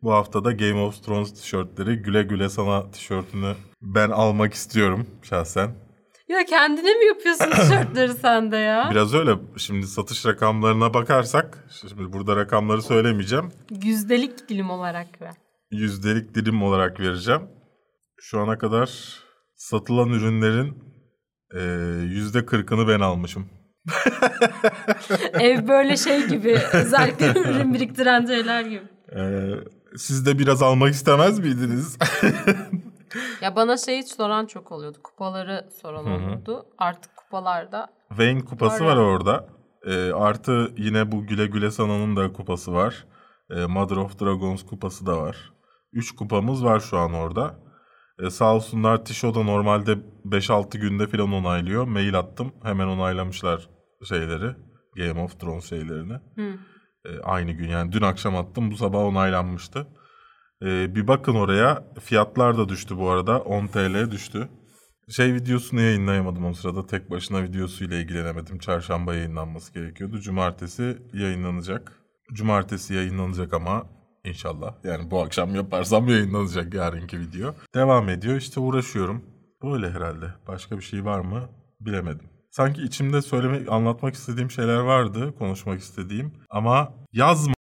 Bu hafta da Game of Thrones tişörtleri güle güle sana tişörtünü ben almak istiyorum şahsen. Ya kendine mi yapıyorsun <coughs> tişörtleri sen de ya? Biraz öyle şimdi satış rakamlarına bakarsak şimdi burada rakamları söylemeyeceğim. Yüzdelik dilim olarak ver. Yüzdelik dilim olarak vereceğim. Şu ana kadar satılan ürünlerin yüzde kırkını ben almışım. <laughs> Ev böyle şey gibi. <laughs> Özellikle ürün biriktiren şeyler gibi. E, siz de biraz almak istemez miydiniz? <laughs> Ya bana şey soran çok oluyordu. Kupaları soran oluyordu. Artık kupalarda Vayne kupası Var var orada. E, artı yine bu Güle Güle Sana'nın da kupası var. E, Mother of Dragons kupası da var. Üç kupamız var şu an orada. E, sağ olsunlar Tişo da normalde 5-6 günde falan onaylıyor. Mail attım. Hemen onaylamışlar şeyleri. Game of Thrones şeylerini. Hı. E, aynı gün yani dün akşam attım bu sabah onaylanmıştı. E, bir bakın oraya fiyatlar da düştü bu arada 10 TL düştü. Şey videosunu yayınlayamadım o sırada tek başına videosuyla ilgilenemedim. Çarşamba yayınlanması gerekiyordu. Cumartesi yayınlanacak. Cumartesi yayınlanacak ama inşallah yani bu akşam yaparsam yayınlanacak yarınki video. Devam ediyor işte uğraşıyorum. Böyle herhalde. Başka bir şey var mı bilemedim. Sanki içimde söylemek, anlatmak istediğim şeyler vardı, konuşmak istediğim. Ama yazma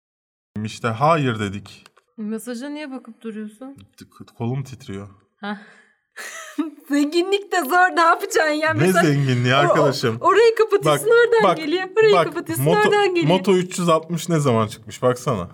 işte hayır dedik. Mesaja niye bakıp duruyorsun? Kolum titriyor. <laughs> Zenginlik de zor ne yapacaksın ya? Ne Mesela zenginliği arkadaşım. o- orayı kapatıyorsun oradan geliyor. Orayı bak, kapatıyorsun Moto, oradan geliyor. Moto 360 ne zaman çıkmış baksana.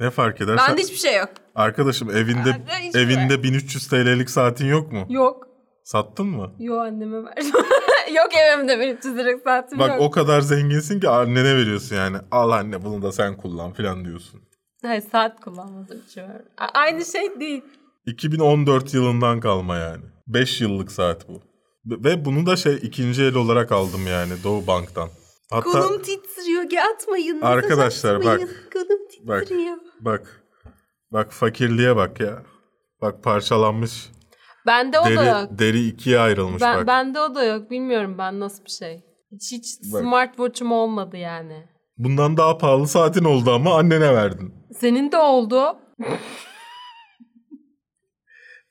Ne fark eder? Sen- Bende hiçbir şey yok. Arkadaşım evinde Bende hiçbir şey evinde 1300 TL'lik saatin yok mu? Yok. Sattın mı? Yo anneme verdim. <laughs> yok evimde benim çizerek saatim Bak yok. o kadar zenginsin ki annene veriyorsun yani. Al anne bunu da sen kullan falan diyorsun. Hayır saat kullanmadığım için. A- Aynı şey değil. 2014 yılından kalma yani. 5 yıllık saat bu. Ve bunu da şey ikinci el olarak aldım yani Doğu Bank'tan. Hatta Kolum titriyor. Ge atmayın. Arkadaşlar, atmayın. bak. Kolum Bak. titriyor. bak bak fakirliğe bak ya. Bak parçalanmış. Bende o da yok. Deri, deri ikiye ayrılmış Ben, bak. bende o da yok. Bilmiyorum ben nasıl bir şey. Hiç, hiç Bak. smartwatch'um olmadı yani. Bundan daha pahalı saatin oldu ama annene verdin. Senin de oldu.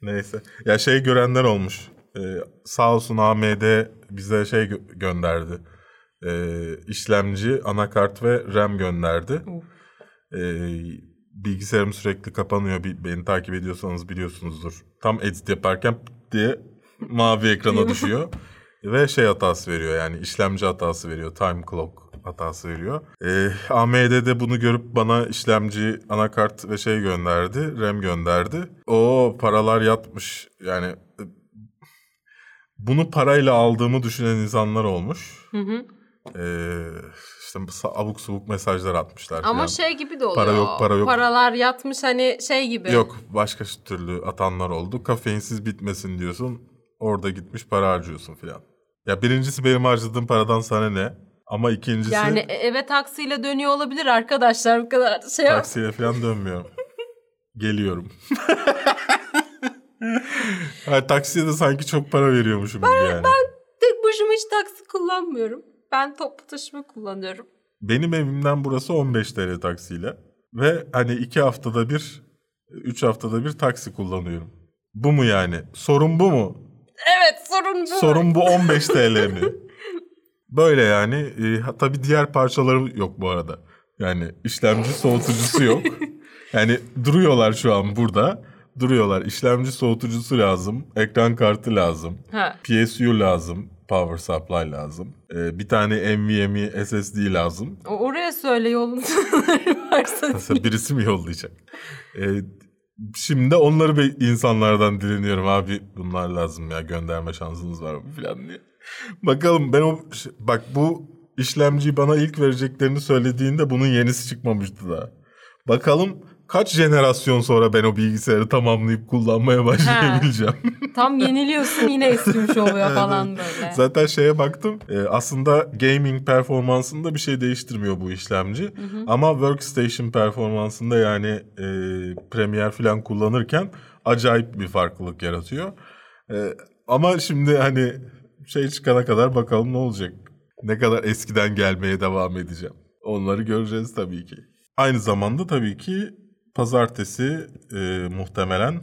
Neyse. Ya şey görenler olmuş. Ee, sağ olsun AMD bize şey gö- gönderdi. Ee, işlemci, anakart ve RAM gönderdi. Ee, bilgisayarım sürekli kapanıyor. Bir, beni takip ediyorsanız biliyorsunuzdur. Tam edit yaparken diye <laughs> mavi ekrana düşüyor. ve şey hatası veriyor yani işlemci hatası veriyor. Time clock hatası veriyor. Ee, AMD de bunu görüp bana işlemci, anakart ve şey gönderdi. RAM gönderdi. O paralar yatmış. Yani e, bunu parayla aldığımı düşünen insanlar olmuş. Hı hı. Ee, işte abuk subuk mesajlar atmışlar. Ama falan. şey gibi de oluyor. Para yok, para yok. Paralar yatmış hani şey gibi. Yok başka türlü atanlar oldu. Kafeinsiz bitmesin diyorsun. Orada gitmiş para harcıyorsun filan. Ya birincisi benim harcadığım paradan sana ne? Ama ikincisi Yani e- eve taksiyle dönüyor olabilir arkadaşlar bu kadar şey taksiye falan dönmüyorum. <laughs> Geliyorum. <laughs> ha, taksiye de sanki çok para veriyormuşum gibi yani. Tek başıma hiç taksi kullanmıyorum. Ben toplu taşıma kullanıyorum. Benim evimden burası 15 TL taksiyle. Ve hani iki haftada bir, üç haftada bir taksi kullanıyorum. Bu mu yani? Sorun bu mu? Evet sorun bu. Sorun bu <laughs> 15 TL mi? Böyle yani. E, tabii diğer parçaları yok bu arada. Yani işlemci soğutucusu yok. <laughs> Yani duruyorlar şu an burada. Duruyorlar. İşlemci soğutucusu lazım. Ekran kartı lazım. Ha. PSU lazım. Power supply lazım. E, bir tane NVMe SSD lazım. O- Oraya söyle yolun <laughs> varsa. <laughs> Mesela birisi mi yollayacak? E, şimdi onları be- insanlardan dileniyorum abi bunlar lazım ya gönderme şansınız var mı falan diye. Bakalım ben o bak bu işlemciyi bana ilk vereceklerini söylediğinde bunun yenisi çıkmamıştı daha. Bakalım kaç jenerasyon sonra ben o bilgisayarı tamamlayıp kullanmaya başlayabileceğim. <laughs> Tam yeniliyorsun yine eskimiş oluyor falan böyle. Zaten şeye baktım. e, aslında gaming performansında bir şey değiştirmiyor bu işlemci. Ama workstation performansında yani e, Premiere falan kullanırken acayip bir farklılık yaratıyor. E, ama şimdi hani şey çıkana kadar bakalım ne olacak. Ne kadar eskiden gelmeye devam edeceğim. Onları göreceğiz tabii ki. Aynı zamanda tabii ki pazartesi e, muhtemelen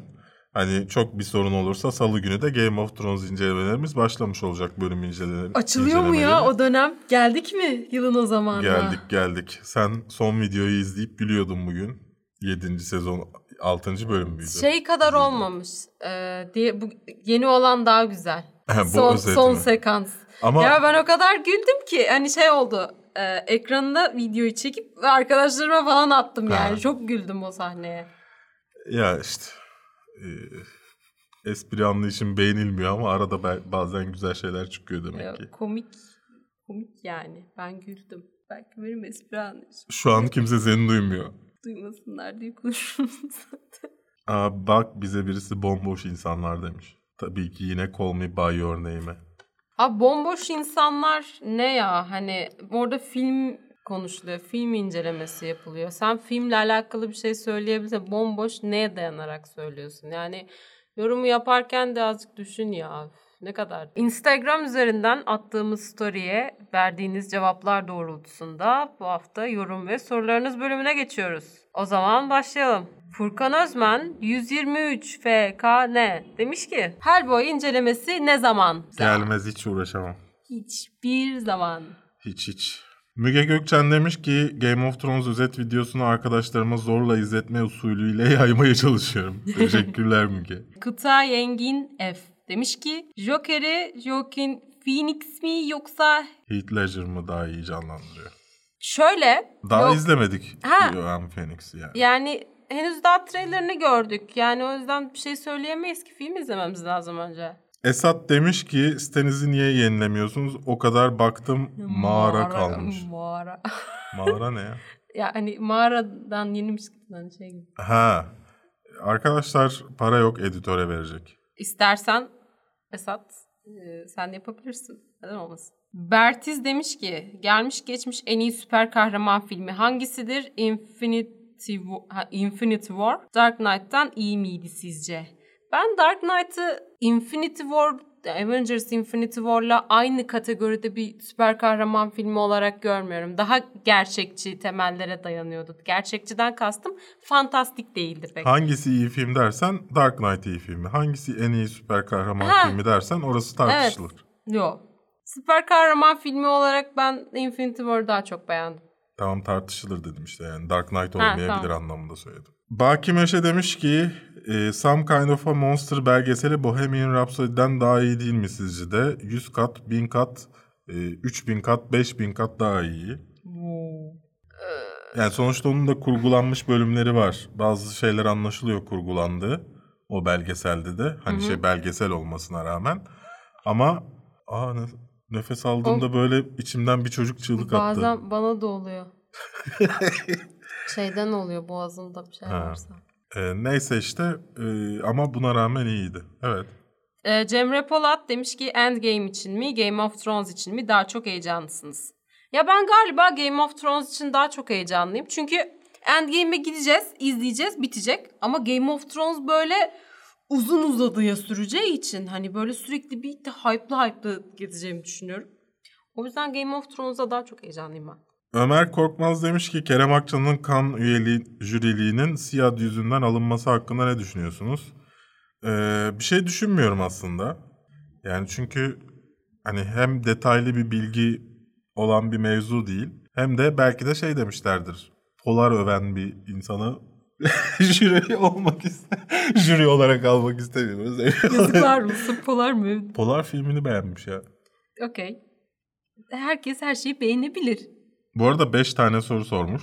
hani çok bir sorun olursa salı günü de Game of Thrones incelemelerimiz başlamış olacak bölüm inceleri. Açılıyor mu ya incelemeleri. o dönem? Geldik mi yılın o zamanına? Geldik geldik. Sen son videoyu izleyip gülüyordun bugün. 7. sezon 6. bölüm müydü? Şey kadar olmamış. Ee, diye bu yeni olan daha güzel. <laughs> Bu son son sekans. Ama Ya ben o kadar güldüm ki hani şey oldu. E, ekranında videoyu çekip arkadaşlarıma falan attım yani. Ha. Çok güldüm o sahneye. ya işte e, espri anlayışım beğenilmiyor ama arada bazen güzel şeyler çıkıyor demek Ya, ki. komik. Komik yani. Ben güldüm. Belki benim espri anlayışım. Şu an kimse seni duymuyor. Duymasınlar diye konuşuyorum <laughs> zaten. Aa, bak bize birisi bomboş insanlar demiş. Tabii ki yine Call Me By Your Name'e. Abi bomboş insanlar ne ya? Hani orada film konuşuluyor. Film incelemesi yapılıyor. Sen filmle alakalı bir şey söyleyebilirsin. Bomboş neye dayanarak söylüyorsun? Yani yorumu yaparken de azıcık düşün ya. Ne kadar? Instagram üzerinden attığımız story'e verdiğiniz cevaplar doğrultusunda bu hafta yorum ve sorularınız bölümüne geçiyoruz. O zaman başlayalım. Furkan Özmen 123 FKN demiş ki Hellboy incelemesi ne zaman? Gelmez hiç uğraşamam. Hiçbir zaman. Hiç hiç. Müge Gökçen demiş ki Game of Thrones özet videosunu arkadaşlarıma zorla izletme usulüyle <laughs> yaymaya çalışıyorum. Teşekkürler Müge. <laughs> Kıta Yengin F demiş ki Joker'i Joaquin Phoenix mi yoksa Heath Ledger mı daha iyi canlandırıyor? şöyle Daha yok, izlemedik Ha. Joaquin Phoenix'i yani. yani henüz daha trailerını gördük. Yani o yüzden bir şey söyleyemeyiz ki film izlememiz lazım önce. Esat demiş ki sitenizi niye yenilemiyorsunuz? O kadar baktım mağara, kalmış. <laughs> Mağara. Mağara ne ya? <laughs> ya hani mağaradan yenimiş gibi hani şey gibi. Ha. Arkadaşlar para yok editöre verecek. İstersen Esat e, sen de yapabilirsin. Neden olmasın? Bertiz demiş ki gelmiş geçmiş en iyi süper kahraman filmi hangisidir? Infinity, ha, Infinity War. Dark Knight'tan iyi miydi sizce? Ben Dark Knight'ı Infinity War Avengers Infinity War'la aynı kategoride bir süper kahraman filmi olarak görmüyorum. Daha gerçekçi temellere dayanıyordu. Gerçekçiden kastım fantastik değildi pek. Hangisi iyi film dersen Dark Knight iyi filmi. Hangisi en iyi süper kahraman Ha. filmi dersen orası tartışılır. Yok. Süper kahraman filmi olarak ben Infinity War'ı daha çok beğendim. Tamam tartışılır dedim işte yani. Dark Knight Ha, olmayabilir tamam. anlamında söyledim. Baki Meşe demiş ki e, Some Kind of a Monster belgeseli Bohemian Rhapsody'den daha iyi değil mi sizce de? 100 kat, 1000 kat, e, 3000 kat, 5000 kat daha iyi. Yani sonuçta onun da kurgulanmış bölümleri var. Bazı şeyler anlaşılıyor kurgulandığı o belgeselde de. Hani şey belgesel olmasına rağmen. Ama aa, nefes aldığımda böyle içimden bir çocuk çığlık attı. Bazen bana da oluyor. <laughs> Şeyden oluyor boğazımda bir şey Ha. varsa. Ee, neyse işte e, ama buna rağmen iyiydi. Evet. Ee, Cemre Polat demiş ki Endgame için mi Game of Thrones için mi daha çok heyecanlısınız? Ya ben galiba Game of Thrones için daha çok heyecanlıyım. Çünkü Endgame'e gideceğiz, izleyeceğiz, bitecek. Ama Game of Thrones böyle uzun uzadıya süreceği için hani böyle sürekli bir de hype'lı hype'lı gideceğimi düşünüyorum. O yüzden Game of Thrones'a daha çok heyecanlıyım ben. Ömer Korkmaz demiş ki Kerem Akçan'ın kan üyeliği jüriliğinin siyah yüzünden alınması hakkında ne düşünüyorsunuz? Ee, bir şey düşünmüyorum aslında. Yani çünkü hani hem detaylı bir bilgi olan bir mevzu değil. Hem de belki de şey demişlerdir. Polar öven bir insanı <laughs> jüri olmak iste jüri olarak almak istemiyoruz. Yazıklar <laughs> olsun Polar mı? Polar filmini beğenmiş ya. Okey. Herkes her şeyi beğenebilir. Bu arada 5 tane soru sormuş.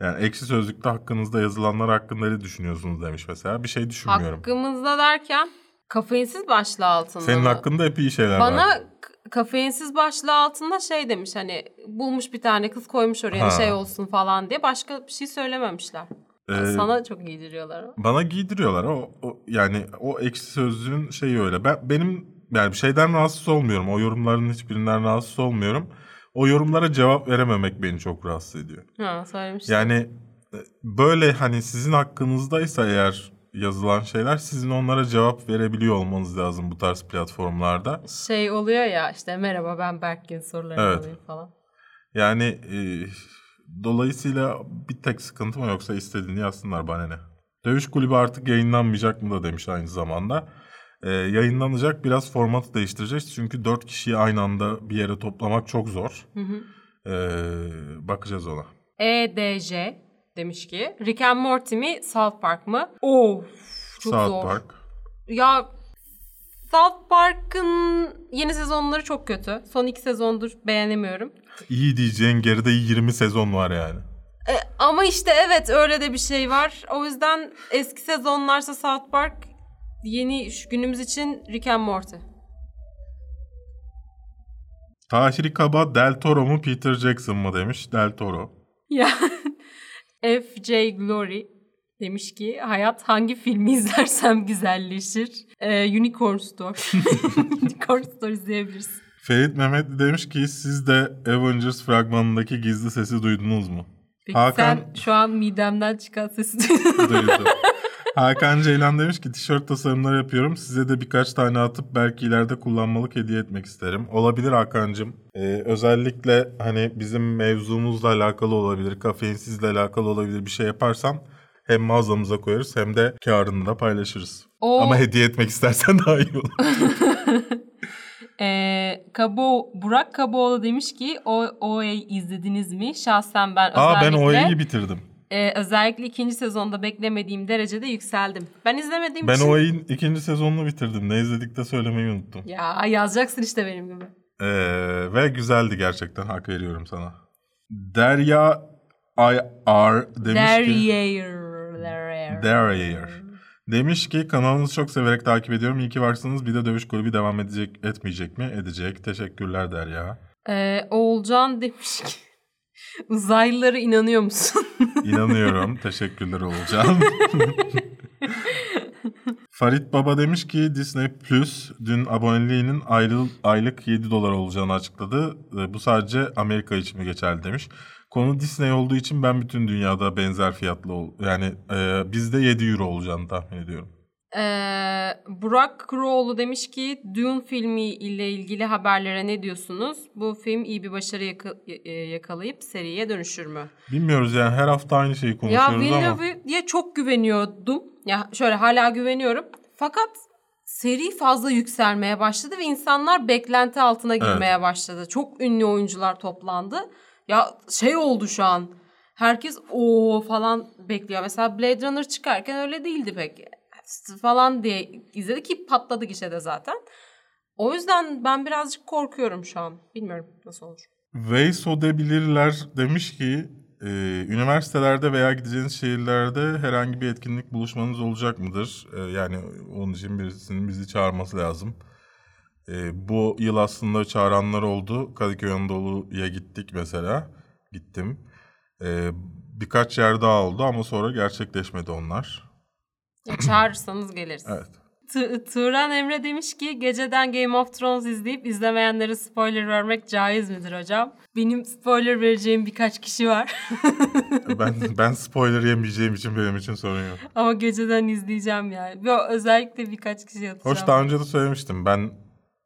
Yani ekşi sözlükte hakkınızda yazılanlar hakkında ne düşünüyorsunuz demiş mesela. Bir şey düşünmüyorum. Hakkımızda derken kafeinsiz başlığı altında Senin mı? hakkında hep iyi şeyler Bana var. k- kafeinsiz başlığı altında şey demiş hani bulmuş bir tane kız koymuş oraya Ha. şey olsun falan diye başka bir şey söylememişler. Ee, Sana çok giydiriyorlar. Bana giydiriyorlar. O, o yani o ekşi sözlüğün şeyi öyle. Ben benim yani bir şeyden rahatsız olmuyorum. O yorumların hiçbirinden rahatsız olmuyorum. O yorumlara cevap verememek beni çok rahatsız ediyor. Ha söylemişler. Yani e, böyle hani sizin hakkınızdaysa eğer yazılan şeyler sizin onlara cevap verebiliyor olmanız lazım bu tarz platformlarda. Şey oluyor ya işte merhaba ben Berk'in sorularını Evet. alayım falan. Yani e, dolayısıyla bir tek sıkıntı mı yoksa istediğini yazsınlar bana ne. Dövüş kulübü artık yayınlanmayacak mı da demiş aynı zamanda. E, yayınlanacak biraz formatı değiştireceğiz. Çünkü dört kişiyi aynı anda bir yere toplamak çok zor. Hı hı. E, bakacağız ona. EDJ demiş ki Rick and Morty mi South Park mı? Of çok South zor. Park. Ya South Park'ın yeni sezonları çok kötü. Son iki sezondur beğenemiyorum. İyi diyeceğin geride 20 sezon var yani. E, ama işte evet öyle de bir şey var. O yüzden eski sezonlarsa South Park, yeni şu günümüz için Rick and Morty. Tahiri Kaba Del Toro mu Peter Jackson mı demiş. Del Toro. Ya <laughs> FJ Glory Demiş ki hayat hangi filmi <laughs> izlersem güzelleşir. Ee, Unicorn Store. <laughs> Unicorn Store izleyebilirsin. Ferit Mehmet demiş ki siz de Avengers fragmanındaki gizli sesi duydunuz mu? Peki Hakan- sen şu an midemden çıkan sesi duydun. <laughs> Duydu. Hakan Ceylan demiş ki tişört tasarımları yapıyorum. Size de birkaç tane atıp belki ileride kullanmalık hediye etmek isterim. Olabilir Hakan'cığım. Ee, özellikle hani bizim mevzumuzla alakalı olabilir, kafeinsizle alakalı olabilir bir şey yaparsan hem mağazamıza koyarız hem de karını da paylaşırız. O- Ama hediye etmek istersen <laughs> daha iyi olur. <laughs> Ee, Kabo, Burak Kaboğlu demiş ki o OA'yı izlediniz mi? Şahsen ben Aa ben özellikle OA'yı bitirdim. e, özellikle ikinci sezonda beklemediğim derecede yükseldim. Ben izlemediğim Ben için... OA'nın ikinci sezonunu bitirdim. Ne izledik de söylemeyi unuttum. Ya yazacaksın işte benim gibi. Ee, ve güzeldi gerçekten. Hak veriyorum sana. Derya IR demiş ki... Derriere. Demiş ki kanalınızı çok severek takip ediyorum. İyi ki varsınız. Bir de dövüş kulübü devam edecek etmeyecek mi? Edecek. Teşekkürler Derya. Ee, Oğulcan demiş ki <laughs> uzaylılara inanıyor musun? <laughs> İnanıyorum. Teşekkürler olacağım. <laughs> Farit Baba demiş ki Disney Plus dün aboneliğinin ayrı, aylık 7 dolar olacağını açıkladı. E, Bu sadece Amerika için mi geçerli demiş. Konu Disney olduğu için ben bütün dünyada benzer fiyatlı ol yani e, bizde 7 euro olacağını tahmin ediyorum. Ee, Burak Kuroğlu demiş ki Dune filmi ile ilgili haberlere ne diyorsunuz? Bu film iyi bir başarı yaka- e, yakalayıp seriye dönüşür mü? Bilmiyoruz yani her hafta aynı şeyi Ya konuşuyoruz ama. Villeneuve'ye çok güveniyordum. Ya şöyle hala güveniyorum. Fakat seri fazla yükselmeye başladı ve insanlar beklenti altına girmeye başladı. Çok ünlü oyuncular toplandı. Ya şey oldu şu an. Herkes o falan bekliyor. Mesela Blade Runner çıkarken öyle değildi pek. Falan diye izledik ki patladı gişede zaten. O yüzden ben birazcık korkuyorum şu an. Bilmiyorum nasıl olur. Veysodebilirler demiş ki e, üniversitelerde veya gideceğiniz şehirlerde herhangi bir etkinlik buluşmanız olacak mıdır? E, yani onun için birisinin bizi çağırması lazım. E, bu yıl aslında çağıranlar oldu. Kadıköy Anadolu'ya gittik mesela. Gittim. E, birkaç yer daha oldu ama sonra gerçekleşmedi onlar. Ya çağırırsanız geliriz. <clears throat> Evet. Tu- Turan Emre demiş ki geceden Game of Thrones izleyip izlemeyenlere spoiler vermek caiz midir hocam? Benim spoiler vereceğim birkaç kişi var. <laughs> Ben <laughs> ben spoiler yemeyeceğim için benim için sorun yok. Ama geceden izleyeceğim yani. Özellikle birkaç kişi atacağım. Hoş daha önce de söylemiştim. Ben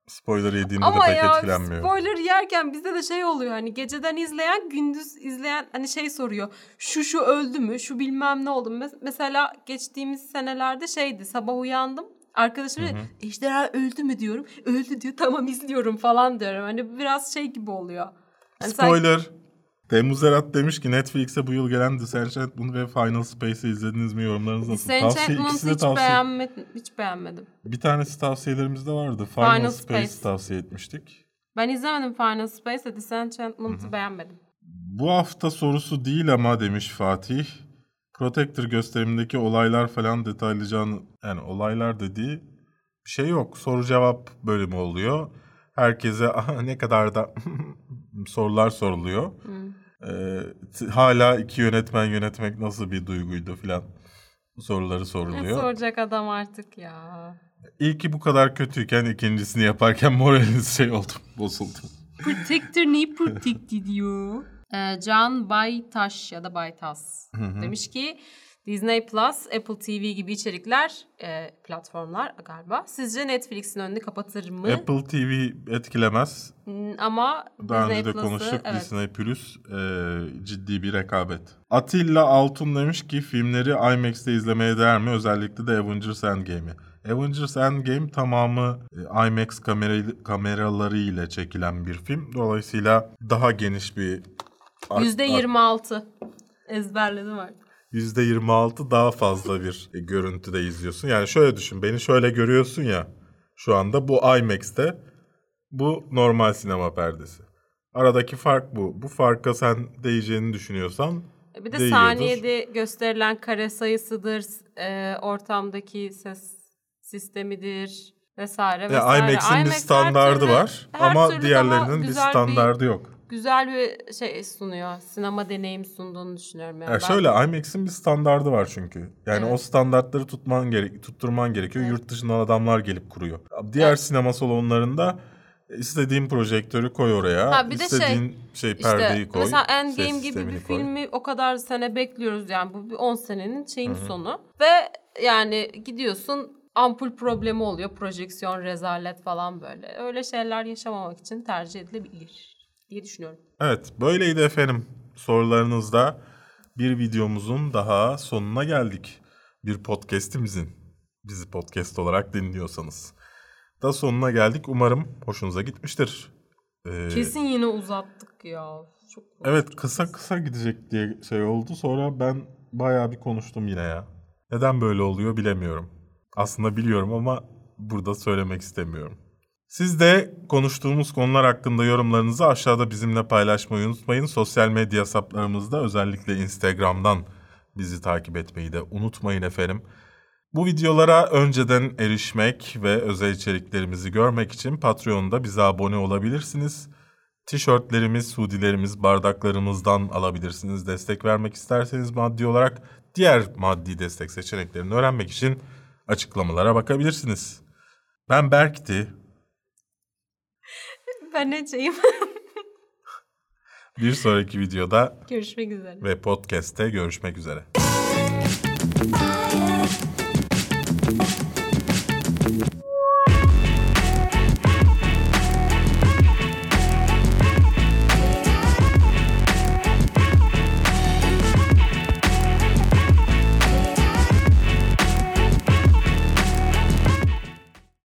spoiler yediğimde Ama de pek ya etkilenmiyorum. spoiler yerken bizde de şey oluyor hani geceden izleyen gündüz izleyen hani şey soruyor. Şu şu öldü mü? Şu bilmem ne oldu mu? Mes- mesela geçtiğimiz senelerde şeydi sabah uyandım. Arkadaşım ejderha öldü mü diyorum. Öldü diyor tamam izliyorum falan diyorum. Hani biraz şey gibi oluyor. Hani Spoiler. Temmuz Erat demiş ki Netflix'e bu yıl gelen Disenchantment ve Final Space'i izlediniz mi? Yorumlarınız nasıl? Disenchantment'ı hiç, tavsiye. beğenmedim, hiç beğenmedim. Bir tanesi tavsiyelerimizde vardı. Final, Final Space, Space. tavsiye etmiştik. Ben izlemedim Final Space ve Disenchantment'ı beğenmedim. Bu hafta sorusu değil ama demiş Fatih. Protector gösterimindeki olaylar falan detaylıca an- yani olaylar dediği bir şey yok. Soru cevap bölümü oluyor. Herkese "Aha, ne kadar da <laughs> sorular soruluyor. Ee, t- hala iki yönetmen yönetmek nasıl bir duyguydu filan soruları Ne soruluyor. soracak adam artık ya. İlki bu kadar kötüyken ikincisini yaparken moraliniz şey oldu, <laughs> bozuldu. Protector ne protected diyor? Ee, Can Baytaş ya da Baytas demiş ki Disney Plus, Apple TV gibi içerikler, e, platformlar galiba. Sizce Netflix'in önünü kapatır mı? Apple TV etkilemez. Hmm, Ama Daha Disney önce de Plus'ı, konuştuk. evet. Disney Plus e, ciddi bir rekabet. Atilla Altun demiş ki filmleri IMAX'te izlemeye değer mi? Özellikle de Avengers Endgame'i. Avengers Endgame tamamı e, IMAX kamera, kameraları ile çekilen bir film. Dolayısıyla daha geniş bir... ar- Yüzde ar- 26. Ezberledim artık. %26 daha fazla bir e, görüntüde izliyorsun. Yani şöyle düşün. Beni şöyle görüyorsun ya. Şu anda bu IMAX'te. Bu normal sinema perdesi. Aradaki fark bu. Bu farka sen değeceğini düşünüyorsan Bir de değiyordur. saniyede gösterilen kare sayısıdır, e, ortamdaki ses sistemidir vesaire Ya vesaire. IMAX'in bir IMAX her standardı türlü- var ama diğerlerinin bir standardı yok. Güzel bir şey sunuyor. Sinema deneyim sunduğunu düşünüyorum. Yani Ya Ben- şöyle IMAX'in bir standardı var çünkü. Yani Evet. o standartları tutman gerek tutturman gerekiyor. Evet. Yurt dışından adamlar gelip kuruyor. Diğer Evet. sinema salonlarında istediğin projektörü koy oraya. Ha, bir de şey, istediğin şey, perdeyi koy. Mesela Endgame gibi bir koy. filmi o kadar sene bekliyoruz yani bu bir 10 senenin şeyin sonu ve yani gidiyorsun ampul problemi oluyor projeksiyon rezalet falan böyle öyle şeyler yaşamamak için tercih edilebilir diye düşünüyorum. Evet, böyleydi efendim. Sorularınızda bir videomuzun daha sonuna geldik. Bir podcast'imizin bizi podcast olarak dinliyorsanız. Da sonuna geldik. Umarım hoşunuza gitmiştir. Ee, Kesin yine uzattık ya. Çok Evet kısa kısa gidecek diye şey oldu. Sonra ben bayağı bir konuştum yine ya. Neden böyle oluyor bilemiyorum. Aslında biliyorum ama burada söylemek istemiyorum. Siz de konuştuğumuz konular hakkında yorumlarınızı aşağıda bizimle paylaşmayı unutmayın. Sosyal medya hesaplarımızda özellikle Instagram'dan bizi takip etmeyi de unutmayın efendim. Bu videolara önceden erişmek ve özel içeriklerimizi görmek için Patreon'da bize abone olabilirsiniz. Tişörtlerimiz, hoodilerimiz, bardaklarımızdan alabilirsiniz. Destek vermek isterseniz maddi olarak diğer maddi destek seçeneklerini öğrenmek için açıklamalara bakabilirsiniz. Ben Berk'ti. Ben Ece'yim. Bir sonraki videoda görüşmek üzere. Ve podcast'te görüşmek üzere.